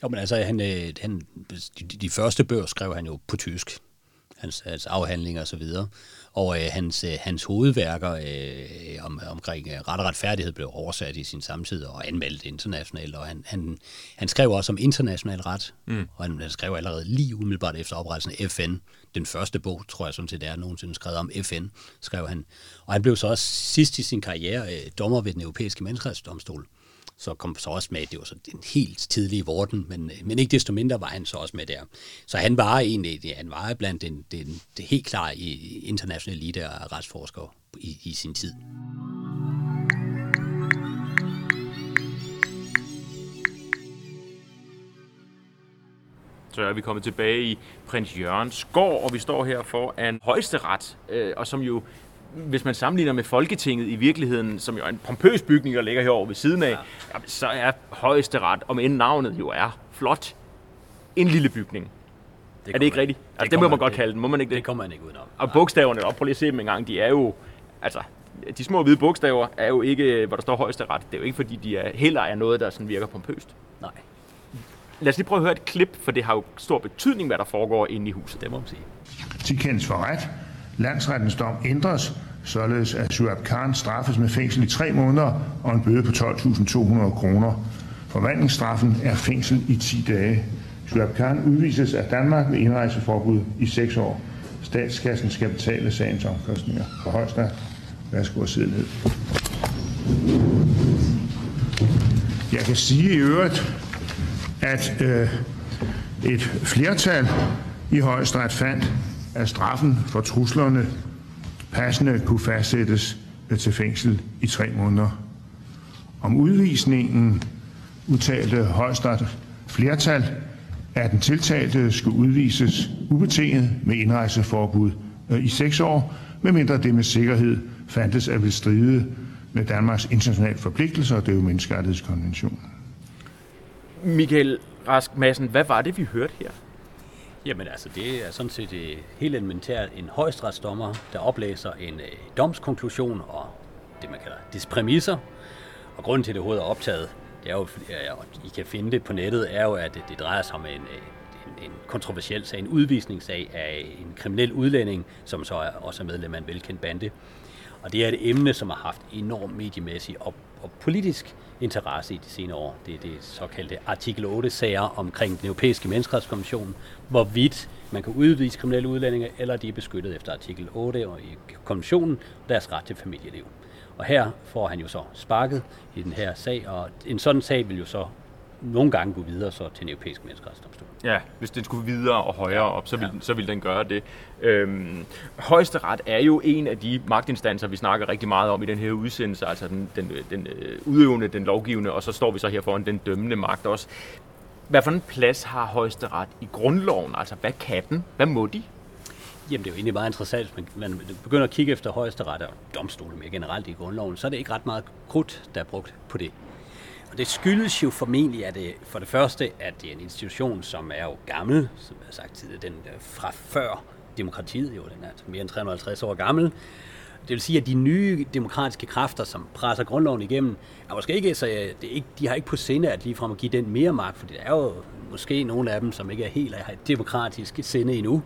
Jo, men altså, han, øh, han, de, de første bøger skrev han jo på tysk. Hans, hans afhandlinger og så videre. Og øh, hans, øh, hans hovedværker øh, om, omkring øh, ret og retfærdighed blev oversat i sin samtid og anmeldt internationalt. Og han, han, han skrev også om international ret, mm. og han, han skrev allerede lige umiddelbart efter oprettelsen af FN. Den første bog, tror jeg sådan set er nogensinde skrevet om FN, skrev han. Og han blev så også sidst i sin karriere øh, dommer ved den europæiske menneskerettighedsdomstol så kom så også med, det var så en helt tidlig vorden, men, øh, men ikke desto mindre var han så også med der. Så han var egentlig, han var blandt den, den, det helt klare i internationale elite af retsforskere i, i sin tid. Så er vi kommet tilbage i prins Jørgens gård, og vi står her for en højesteret, øh, og som jo hvis man sammenligner med Folketinget i virkeligheden, som jo er en pompøs bygning, der ligger herovre ved siden af, ja. så er højesteret, om end navnet jo er flot, en lille bygning. Det er det ikke man, rigtigt? Altså, det, det må man godt kalde den, må man ikke det? Det kommer man ikke udenom. Og bogstaverne, op, prøv lige at se dem en gang, de er jo, altså, de små hvide bogstaver er jo ikke, hvor der står højesteret. Det er jo ikke, fordi de er, heller er noget, der sådan virker pompøst. Nej. Lad os lige prøve at høre et klip, for det har jo stor betydning, hvad der foregår inde i huset. Det må man sige. De kendes for ret, Landsrettens dom ændres, således at Suab Khan straffes med fængsel i tre måneder og en bøde på 12.200 kroner. Forvandlingsstraffen er fængsel i 10 dage. Suab Khan udvises af Danmark med indrejseforbud i 6 år. Statskassen skal betale sagens omkostninger. For højstad, værsgo at sidde ned. Jeg kan sige i øvrigt, at øh, et flertal i højesteret fandt, at straffen for truslerne passende kunne fastsættes øh, til fængsel i tre måneder. Om udvisningen udtalte højstret flertal, at den tiltalte skulle udvises ubetinget med indrejseforbud øh, i seks år, medmindre det med sikkerhed fandtes at vil stride med Danmarks internationale forpligtelser, og det er jo menneskerettighedskonventionen. Michael Rask Madsen, hvad var det, vi hørte her? Jamen altså, det er sådan set uh, helt elementært en højstrætsdommer, der oplæser en uh, domskonklusion og det, man kalder dets præmisser. Og grunden til, at det overhovedet er optaget, det er jo, og I kan finde det på nettet, er jo, at det, det drejer sig om en, øh, en, en kontroversiel sag, en udvisningssag af en kriminel udlænding, som så er også er medlem af en velkendt bande. Og det er et emne, som har haft enorm mediemæssig og, og politisk interesse i de senere år. Det er det såkaldte artikel 8-sager omkring den europæiske menneskerettighedskonvention, hvorvidt man kan udvise kriminelle udlændinge, eller de er beskyttet efter artikel 8 og i konventionen, deres ret til familieliv. Og her får han jo så sparket i den her sag, og en sådan sag vil jo så nogle gange gå videre så til den europæiske menneskerettighedsdomstol. Ja, hvis den skulle videre og højere op, så vil, ja. så vil den gøre det. Øhm, højesteret er jo en af de magtinstanser, vi snakker rigtig meget om i den her udsendelse, altså den, den, den øh, udøvende, den lovgivende, og så står vi så her foran den dømmende magt også. Hvad for en plads har højesteret i grundloven? Altså, hvad kan den? Hvad må de? Jamen, det er jo egentlig meget interessant. Hvis man begynder at kigge efter højesteret og domstole mere generelt i grundloven, så er det ikke ret meget krudt, der er brugt på det. Og det skyldes jo formentlig, at det for det første, at det er en institution, som er jo gammel, som jeg har sagt tidligere, den øh, fra før demokratiet jo, den er altså mere end 350 år gammel. Det vil sige, at de nye demokratiske kræfter, som presser grundloven igennem, er måske ikke, så øh, det er ikke, de har ikke på sinde at ligefrem at give den mere magt, for det er jo måske nogle af dem, som ikke er helt har et demokratisk sinde endnu.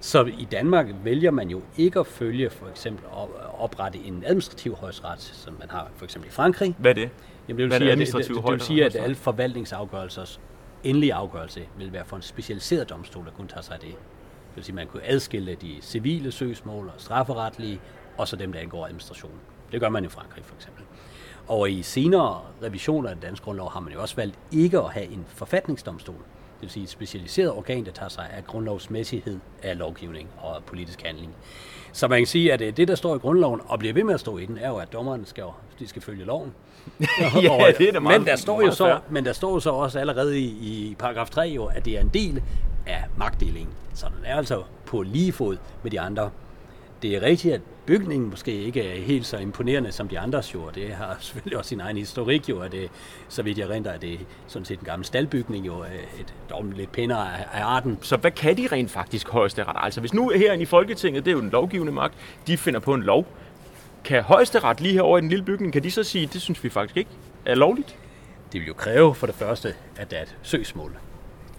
Så i Danmark vælger man jo ikke at følge for eksempel at oprette en administrativ højesteret, som man har for eksempel i Frankrig. Hvad er det? Jamen, det vil sige, at, det, det, det vil sige, at alle forvaltningsafgørelsers endelige afgørelse vil være for en specialiseret domstol, der kun tager sig af det. Det vil sige, at man kunne adskille de civile søgsmål og strafferetlige, og så dem, der angår administration. Det gør man i Frankrig for eksempel. Og i senere revisioner af den danske grundlov har man jo også valgt ikke at have en forfatningsdomstol. Det vil sige et specialiseret organ, der tager sig af grundlovsmæssighed af lovgivning og politisk handling. Så man kan sige, at det, der står i grundloven, og bliver ved med at stå i den, er jo, at dommerne skal, de skal følge loven. ja, det er det meget, men der står jo så, men der står jo så også allerede i, i paragraf 3 jo, at det er en del af magtdelingen. Så den er altså på lige fod med de andre det er rigtigt, at bygningen måske ikke er helt så imponerende som de andres jo, og det har selvfølgelig også sin egen historik jo, at det, så vidt jeg renter, at det er sådan set en gammel staldbygning jo, et, dog lidt pænere af, arten. Så hvad kan de rent faktisk højesteret? Altså hvis nu herinde i Folketinget, det er jo den lovgivende magt, de finder på en lov, kan højesteret lige herovre i den lille bygning, kan de så sige, det synes vi faktisk ikke er lovligt? Det vil jo kræve for det første, at der er et søgsmål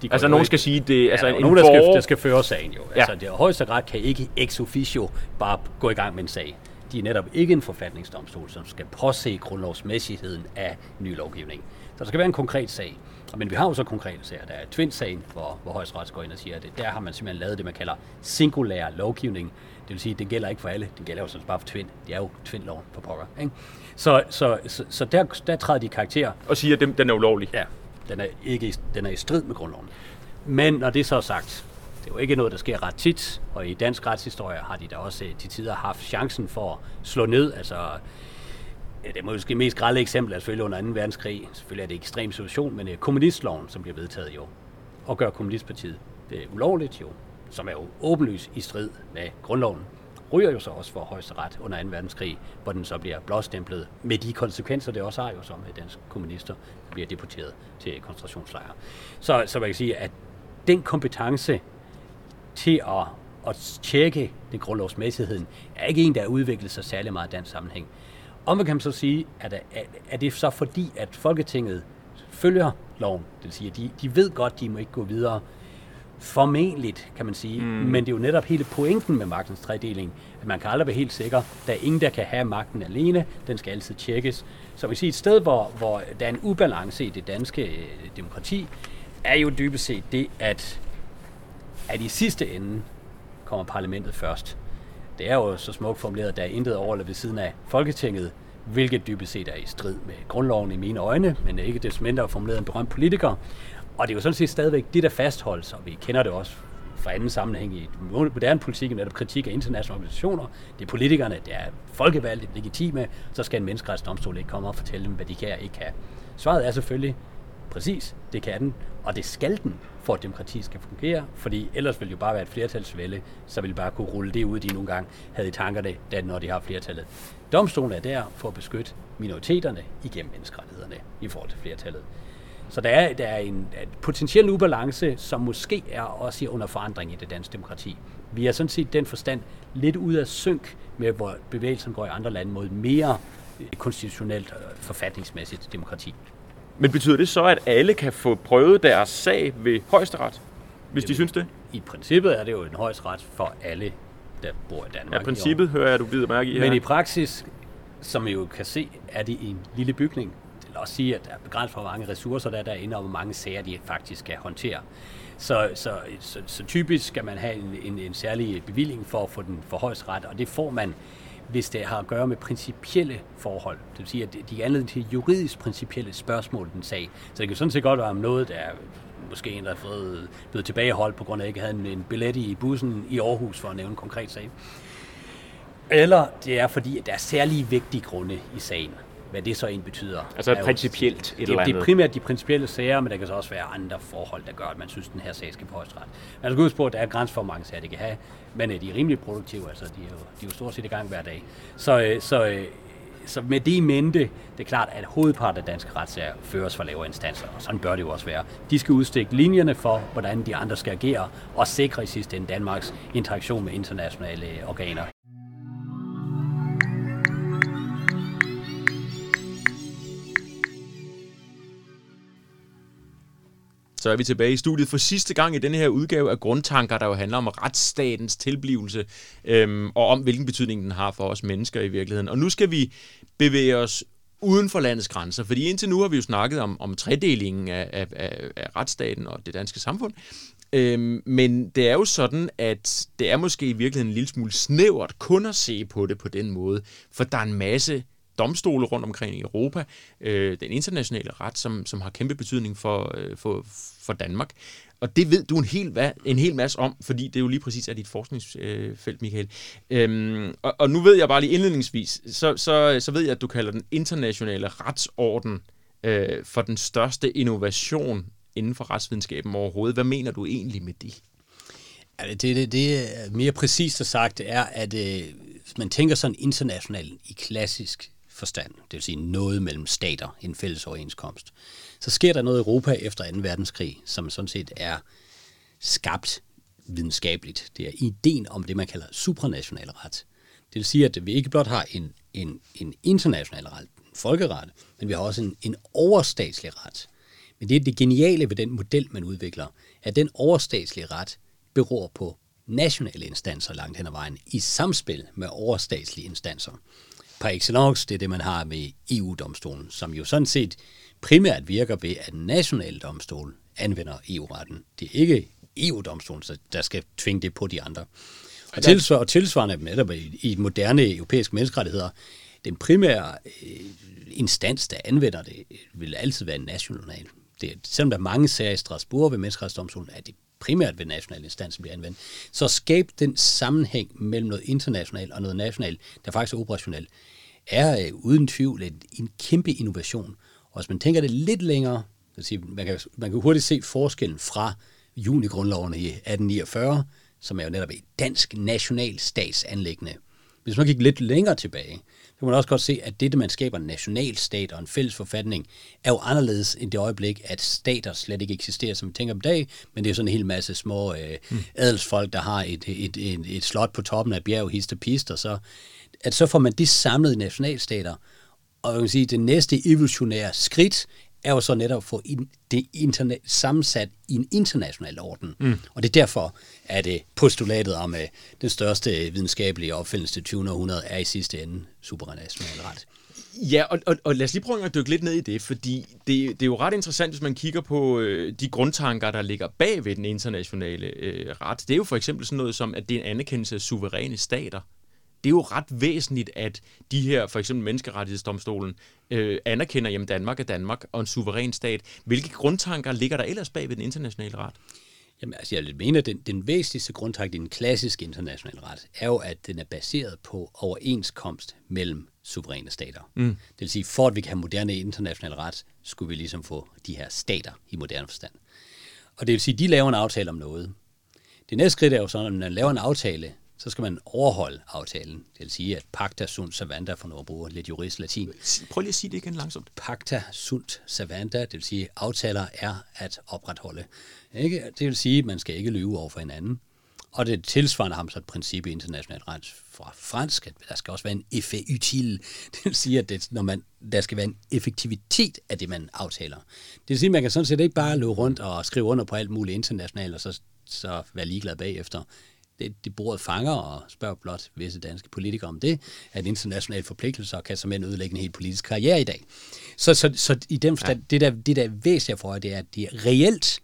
de altså nogen skal sige det, altså ja, en nogen, der skal, der skal føre sagen jo. Ja. Altså det højeste ret kan ikke ex officio bare gå i gang med en sag. De er netop ikke en forfatningsdomstol, som skal påse grundlovsmæssigheden af ny lovgivning. Så der skal være en konkret sag. Men vi har jo så konkrete sager. Der er Twin-sagen, hvor, hvor højesteret går ind og siger, at der har man simpelthen lavet det, man kalder singulær lovgivning. Det vil sige, at det gælder ikke for alle. Det gælder jo sådan bare for Twin. Det er jo Twin-loven på pokker. Ikke? Så, så, så, så der, der træder de karakter. Og siger, at den, den er ulovlig. Ja, den er, ikke, den er i strid med grundloven. Men når det så er sagt, det er jo ikke noget, der sker ret tit, og i dansk retshistorie har de da også til tider haft chancen for at slå ned. Altså, det er måske mest grælde eksempel er selvfølgelig under 2. verdenskrig. Selvfølgelig er det en ekstrem situation, men øh, kommunistloven, som bliver vedtaget jo, og gør kommunistpartiet det er ulovligt jo, som er jo åbenlyst i strid med grundloven ryger jo så også for højesteret under 2. verdenskrig, hvor den så bliver blåstemplet med de konsekvenser, det også har jo som øh, danske kommunister bliver deporteret til koncentrationslejre. Så, så man kan sige, at den kompetence til at, at tjekke den grundlovsmæssigheden, er ikke en, der har udviklet sig særlig meget i dansk sammenhæng. Om man kan så sige, at er, er det så fordi, at Folketinget følger loven, det vil sige, at de, de ved godt, de må ikke gå videre Formentligt, kan man sige. Mm. Men det er jo netop hele pointen med magtens tredeling, at man kan aldrig være helt sikker. Der er ingen, der kan have magten alene. Den skal altid tjekkes. Så vi siger, et sted, hvor, hvor der er en ubalance i det danske øh, demokrati, er jo dybest set det, at, at i sidste ende kommer parlamentet først. Det er jo så smukt formuleret, at der er intet over eller ved siden af Folketinget, hvilket dybest set er i strid med grundloven i mine øjne, men ikke desto mindre formuleret en berømt politiker. Og det er jo sådan set stadigvæk det, der fastholdes, og vi kender det også fra anden sammenhæng i moderne politik, netop kritik af internationale organisationer. Det er politikerne, det er folkevalgte, legitime, så skal en menneskerettighedsdomstol ikke komme og fortælle dem, hvad de kan og ikke kan. Svaret er selvfølgelig, præcis, det kan den, og det skal den, for at demokrati skal fungere, fordi ellers vil det jo bare være et flertalsvælde, så vil bare kunne rulle det ud, de nogle gange havde i tankerne, da, når de har flertallet. Domstolen er der for at beskytte minoriteterne igennem menneskerettighederne i forhold til flertallet. Så der er, der er en, en potentiel ubalance, som måske er også under forandring i det danske demokrati. Vi er sådan set den forstand lidt ud af synk med, hvor bevægelsen går i andre lande mod mere konstitutionelt og forfatningsmæssigt demokrati. Men betyder det så, at alle kan få prøvet deres sag ved højesteret, hvis de synes det? I princippet er det jo en højesteret for alle, der bor i Danmark. Ja, princippet hører jeg, du bider mærke i her. Men i praksis, som I jo kan se, er det en lille bygning, vil også sige, at der er begrænset for, hvor mange ressourcer der er derinde, og hvor mange sager de faktisk skal håndtere. Så, så, så, så typisk skal man have en, en, en særlig bevilling for at få den for ret, og det får man, hvis det har at gøre med principielle forhold. Det vil sige, at de er anledning til juridisk principielle spørgsmål den sag. Så det kan sådan set godt være om noget, der er måske en, der er fået, blevet tilbageholdt på grund af, at ikke havde en, en billet i bussen i Aarhus, for at nævne en konkret sag. Eller det er fordi, at der er særlige vigtige grunde i sagen. Hvad det så end betyder. Altså principielt et eller andet. Det er primært de principielle sager, men der kan så også være andre forhold, der gør, at man synes, at den her sag skal på højesteret. Man skal huske på, at der er grænser for, hvor mange sager det kan have, men øh, de er rimelig produktive, altså de er jo, de er jo stort set i gang hver dag. Så, øh, så, øh, så med det i mente, det er klart, at hovedparten af danske retssager føres for lavere instanser, og sådan bør det jo også være. De skal udstikke linjerne for, hvordan de andre skal agere, og sikre i sidste ende Danmarks interaktion med internationale organer. Så er vi tilbage i studiet for sidste gang i denne her udgave af Grundtanker, der jo handler om retsstatens tilblivelse, øhm, og om hvilken betydning den har for os mennesker i virkeligheden. Og nu skal vi bevæge os uden for landets grænser, fordi indtil nu har vi jo snakket om, om tredelingen af, af, af, af retsstaten og det danske samfund. Øhm, men det er jo sådan, at det er måske i virkeligheden en lille smule snævert kun at se på det på den måde, for der er en masse domstole rundt omkring i Europa, øh, den internationale ret, som, som har kæmpe betydning for, øh, for, for Danmark. Og det ved du en hel, en hel masse om, fordi det jo lige præcis er dit forskningsfelt, øh, Michael. Øhm, og, og nu ved jeg bare lige indledningsvis, så, så, så ved jeg, at du kalder den internationale retsorden øh, for den største innovation inden for retsvidenskaben overhovedet. Hvad mener du egentlig med det? Det, det, det mere præcist sagt er, at øh, hvis man tænker sådan internationalt i klassisk forstand, det vil sige noget mellem stater, en fælles overenskomst, så sker der noget i Europa efter 2. verdenskrig, som sådan set er skabt videnskabeligt. Det er ideen om det, man kalder supranational ret. Det vil sige, at vi ikke blot har en, en, en international ret, en folkeret, men vi har også en, en overstatslig ret. Men det er det geniale ved den model, man udvikler, at den overstatslige ret beror på nationale instanser langt hen ad vejen i samspil med overstatslige instanser. Par excellence, det er det, man har med EU-domstolen, som jo sådan set primært virker ved, at national domstol anvender EU-retten. Det er ikke EU-domstolen, der skal tvinge det på de andre. Og, tilsvar, og tilsvarende netop i, i moderne europæiske menneskerettigheder, den primære øh, instans, der anvender det, vil altid være national. Det, selvom der er mange sager i Strasbourg ved menneskerettighedsdomstolen, er det primært ved national instans, som bliver anvendt. Så skab den sammenhæng mellem noget internationalt og noget nationalt, der faktisk er operationelt, er øh, uden tvivl en, en kæmpe innovation. Og hvis man tænker det lidt længere, sige, man, kan, man kan hurtigt se forskellen fra junigrundloven i 1849, som er jo netop et dansk nationalstatsanlæggende. Hvis man gik lidt længere tilbage, så kan man også godt se, at det, man skaber en nationalstat og en fælles forfatning, er jo anderledes end det øjeblik, at stater slet ikke eksisterer, som vi tænker om i dag, men det er sådan en hel masse små øh, mm. adelsfolk, der har et, et, et, et slot på toppen af bjerg, hist og pist, og så, at så får man de samlede nationalstater, og man kan sige, det næste evolutionære skridt er jo så netop at få det internet, sammensat i en international orden. Mm. Og det er derfor, at det postulatet om at den største videnskabelige opfindelse til 20. århundrede er i sidste ende supranational ret. Ja, og, og, og lad os lige prøve at dykke lidt ned i det, fordi det, det er jo ret interessant, hvis man kigger på øh, de grundtanker, der ligger bag ved den internationale øh, ret. Det er jo for eksempel sådan noget som, at det er en anerkendelse af suveræne stater det er jo ret væsentligt, at de her, for eksempel menneskerettighedsdomstolen, øh, anerkender, at Danmark er Danmark og en suveræn stat. Hvilke grundtanker ligger der ellers bag ved den internationale ret? Jamen, altså, jeg mener, at den, den væsentligste grundtanke i den klassiske internationale ret, er jo, at den er baseret på overenskomst mellem suveræne stater. Mm. Det vil sige, for at vi kan have moderne international ret, skulle vi ligesom få de her stater i moderne forstand. Og det vil sige, at de laver en aftale om noget. Det næste skridt er jo sådan, at når man laver en aftale, så skal man overholde aftalen. Det vil sige, at pacta sunt servanda, for nu at bruge lidt jurist latin. Prøv lige at sige det igen langsomt. Pacta sunt servanda, det vil sige, at aftaler er at opretholde. Ikke? Det vil sige, at man skal ikke lyve over for hinanden. Og det tilsvarende har man så et princip i international ret fra fransk, at der skal også være en effet utile. Det vil sige, at det, når man, der skal være en effektivitet af det, man aftaler. Det vil sige, at man kan sådan set ikke bare løbe rundt og skrive under på alt muligt internationalt, og så, så være ligeglad bagefter det, det bordet fanger og spørger blot visse danske politikere om det, at internationale forpligtelser kan som en ødelægge en helt politisk karriere i dag. Så, så, så i den forstand, ja. det, der, det der er væsentligt for, det er, at det er reelt,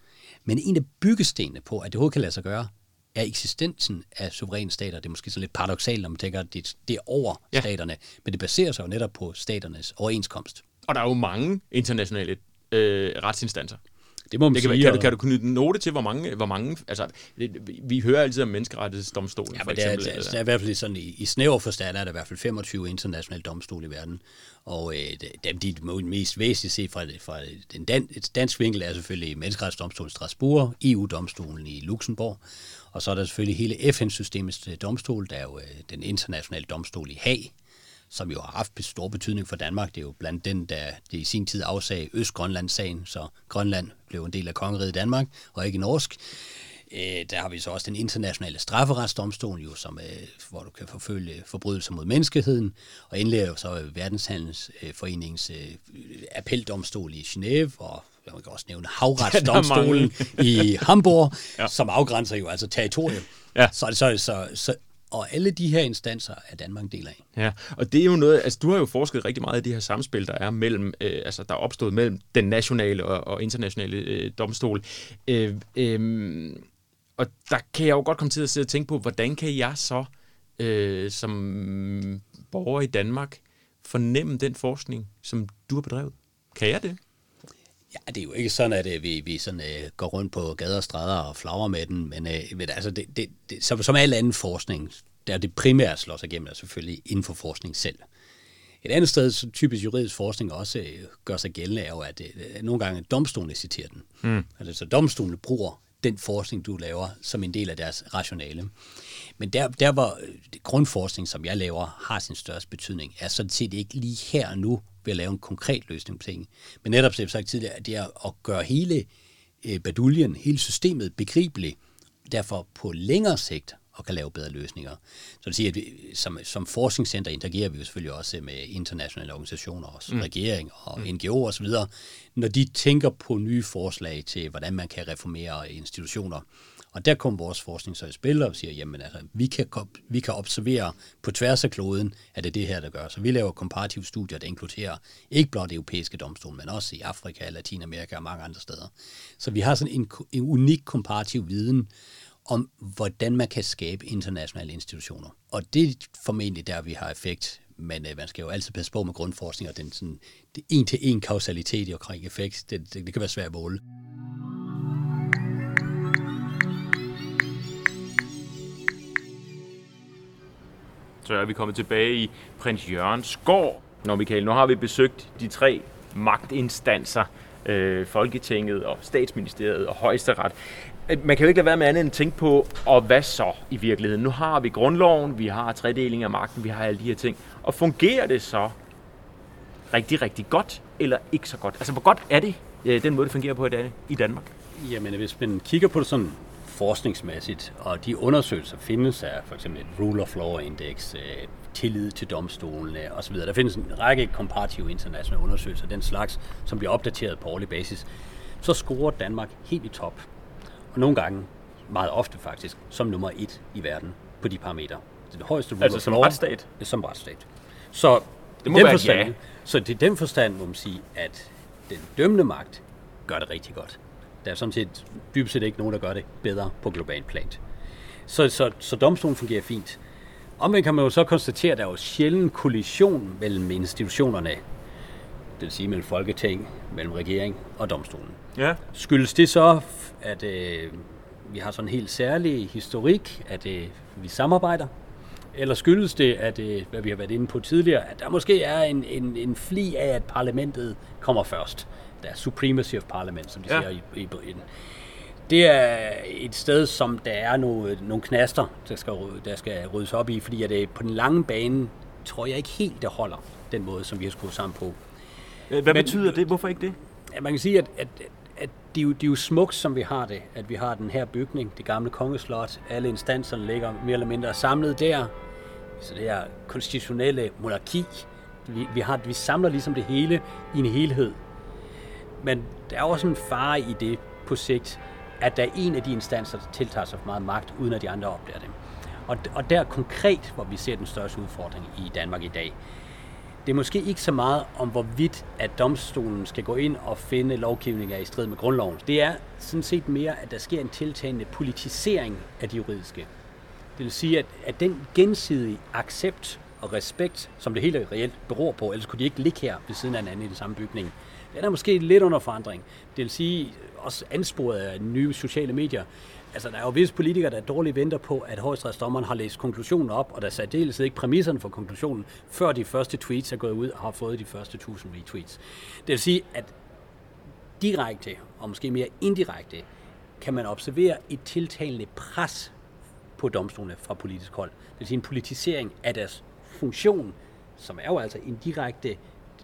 men en af byggestenene på, at det overhovedet kan lade sig gøre, er eksistensen af suveræne stater. Det er måske så lidt paradoxalt, når man tænker, at det, det er over ja. staterne, men det baserer sig jo netop på staternes overenskomst. Og der er jo mange internationale øh, retsinstanser. Det må man det kan, sige. Kan, du, kan du knytte note til, hvor mange, hvor mange altså, det, vi hører altid om menneskerettighedsdomstolen, ja, for eksempel. Er, altså, der er i hvert fald sådan, i, i snæver forstand er der i hvert fald 25 internationale domstole i verden, og øh, dem, de mest væsentlige set fra, fra den dan, et dansk vinkel er selvfølgelig menneskerettighedsdomstolen i Strasbourg, EU-domstolen i Luxembourg, og så er der selvfølgelig hele FN-systemets øh, domstol, der er jo øh, den internationale domstol i Haag, som jo har haft stor betydning for Danmark. Det er jo blandt den, der det i sin tid afsag Øst-Grønland-sagen, så Grønland blev en del af kongeriget Danmark, og ikke norsk. Øh, der har vi så også den internationale strafferetsdomstol, jo, som, øh, hvor du kan forfølge forbrydelser mod menneskeheden, og endelig er jo så Verdenshandelsforeningens øh, appeldomstol i Genève, og jeg kan også nævne havretsdomstolen i Hamburg, ja. som afgrænser jo altså territoriet. Ja. Så, så, så, så, og alle de her instanser er Danmark en del af. Ja, og det er jo noget, altså du har jo forsket rigtig meget i det her samspil, der er mellem, øh, altså der er opstået mellem den nationale og, og internationale øh, domstol. Øh, øh, og der kan jeg jo godt komme til at sidde og tænke på, hvordan kan jeg så øh, som borger i Danmark fornemme den forskning, som du har bedrevet? Kan jeg det? Ja, det er jo ikke sådan, at øh, vi, vi sådan, uh, går rundt på gader og stræder og flagrer med den, men uh, men, altså, det, det, det, som, som al anden forskning, der det primært slår sig igennem, er selvfølgelig inden for forskning selv. Et andet sted, så typisk juridisk forskning også uh, gør sig gældende, er jo, at uh, nogle gange domstolene citerer den. Mm. Altså, så domstolene bruger den forskning, du laver, som en del af deres rationale. Men der, der hvor øh, grundforskning, som jeg laver, har sin største betydning, er sådan set ikke lige her og nu ved at lave en konkret løsning på ting. Men netop, som jeg sagt tidligere, det er at gøre hele øh, baduljen, hele systemet begribeligt, derfor på længere sigt og kan lave bedre løsninger. Så det siger, at vi, som, som forskningscenter interagerer vi jo selvfølgelig også med internationale organisationer, også mm. regering og mm. NGO'er osv., når de tænker på nye forslag til, hvordan man kan reformere institutioner. Og der kommer vores forskning så i spil og siger, jamen altså, vi kan, vi kan observere på tværs af kloden, at det er det her, der gør. Så vi laver komparative studier, der inkluderer ikke blot europæiske domstole, men også i Afrika, Latinamerika og mange andre steder. Så vi har sådan en, en unik komparativ viden, om, hvordan man kan skabe internationale institutioner. Og det er formentlig der, vi har effekt. Men øh, man skal jo altid passe på med grundforskning, og den sådan, det en-til-en kausalitet omkring effekt, det, det, det kan være svært at måle. Så er vi kommet tilbage i prins Jørgens gård. Nå Michael, nu har vi besøgt de tre magtinstanser, øh, Folketinget og Statsministeriet og Højesteret. Man kan jo ikke lade være med andet end at tænke på, og hvad så i virkeligheden? Nu har vi grundloven, vi har tredeling af magten, vi har alle de her ting. Og fungerer det så rigtig, rigtig godt, eller ikke så godt? Altså, hvor godt er det, øh, den måde, det fungerer på i, dag, i Danmark? Jamen, hvis man kigger på det sådan forskningsmæssigt, og de undersøgelser findes af for eksempel et rule of law index, øh, tillid til domstolene osv. Der findes en række komparative internationale undersøgelser, den slags, som bliver opdateret på årlig basis. Så scorer Danmark helt i top og nogle gange, meget ofte faktisk, som nummer et i verden på de parametre. Det højeste altså som retsstat? Som retsstat. Så det må den være forstand, ja. Så det er den forstand, må man sige, at den dømmende magt gør det rigtig godt. Der er sådan set dybest set ikke nogen, der gør det bedre på global plan. Så, så, så domstolen fungerer fint. Omvendt kan man jo så konstatere, at der er jo sjældent kollision mellem institutionerne. Det vil sige mellem Folketing, mellem regering og domstolen. Ja. Skyldes det så, at øh, vi har sådan en helt særlig historik, at øh, vi samarbejder? Eller skyldes det, at, øh, hvad vi har været inde på tidligere, at der måske er en, en, en fli af, at parlamentet kommer først? Der er supremacy of parliament, som de ja. siger i, i, i det er et sted, som der er nogle, nogle knaster, der skal, der skal ryddes op i, fordi at det, på den lange bane tror jeg ikke helt, det holder den måde, som vi har skruet sammen på. Hvad Men, betyder det? Hvorfor ikke det? Ja, man kan sige, at at det, er jo, det er jo smukt, som vi har det, at vi har den her bygning, det gamle kongeslot, alle instanserne ligger mere eller mindre samlet der, så det her konstitutionelle monarki, vi, vi, har, vi samler ligesom det hele i en helhed. Men der er også en fare i det på sigt, at der er en af de instanser, der tiltager sig for meget magt, uden at de andre opdager det. Og, og der konkret, hvor vi ser den største udfordring i Danmark i dag, det er måske ikke så meget om, hvorvidt at domstolen skal gå ind og finde lovgivning er i strid med grundloven. Det er sådan set mere, at der sker en tiltagende politisering af de juridiske. Det vil sige, at, at den gensidige accept og respekt, som det hele reelt beror på, ellers kunne de ikke ligge her ved siden af hinanden i den samme bygning, den er måske lidt under forandring. Det vil sige, også ansporet af nye sociale medier, Altså, der er jo visse politikere, der dårligt venter på, at højstrætsdommeren har læst konklusionen op, og der særdeles ikke præmisserne for konklusionen, før de første tweets er gået ud og har fået de første 1000 retweets. Det vil sige, at direkte, og måske mere indirekte, kan man observere et tiltalende pres på domstolene fra politisk hold. Det vil sige en politisering af deres funktion, som er jo altså en direkte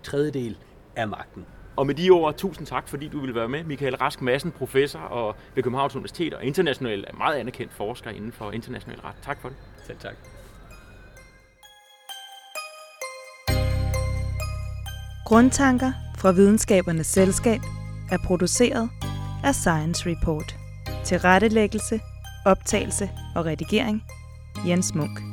tredjedel af magten. Og med de ord, tusind tak, fordi du ville være med. Michael Rask Madsen, professor og ved Københavns Universitet og international, meget anerkendt forsker inden for international ret. Tak for det. Selv tak. Grundtanker fra Videnskabernes Selskab er produceret af Science Report. Til rettelæggelse, optagelse og redigering Jens Munk.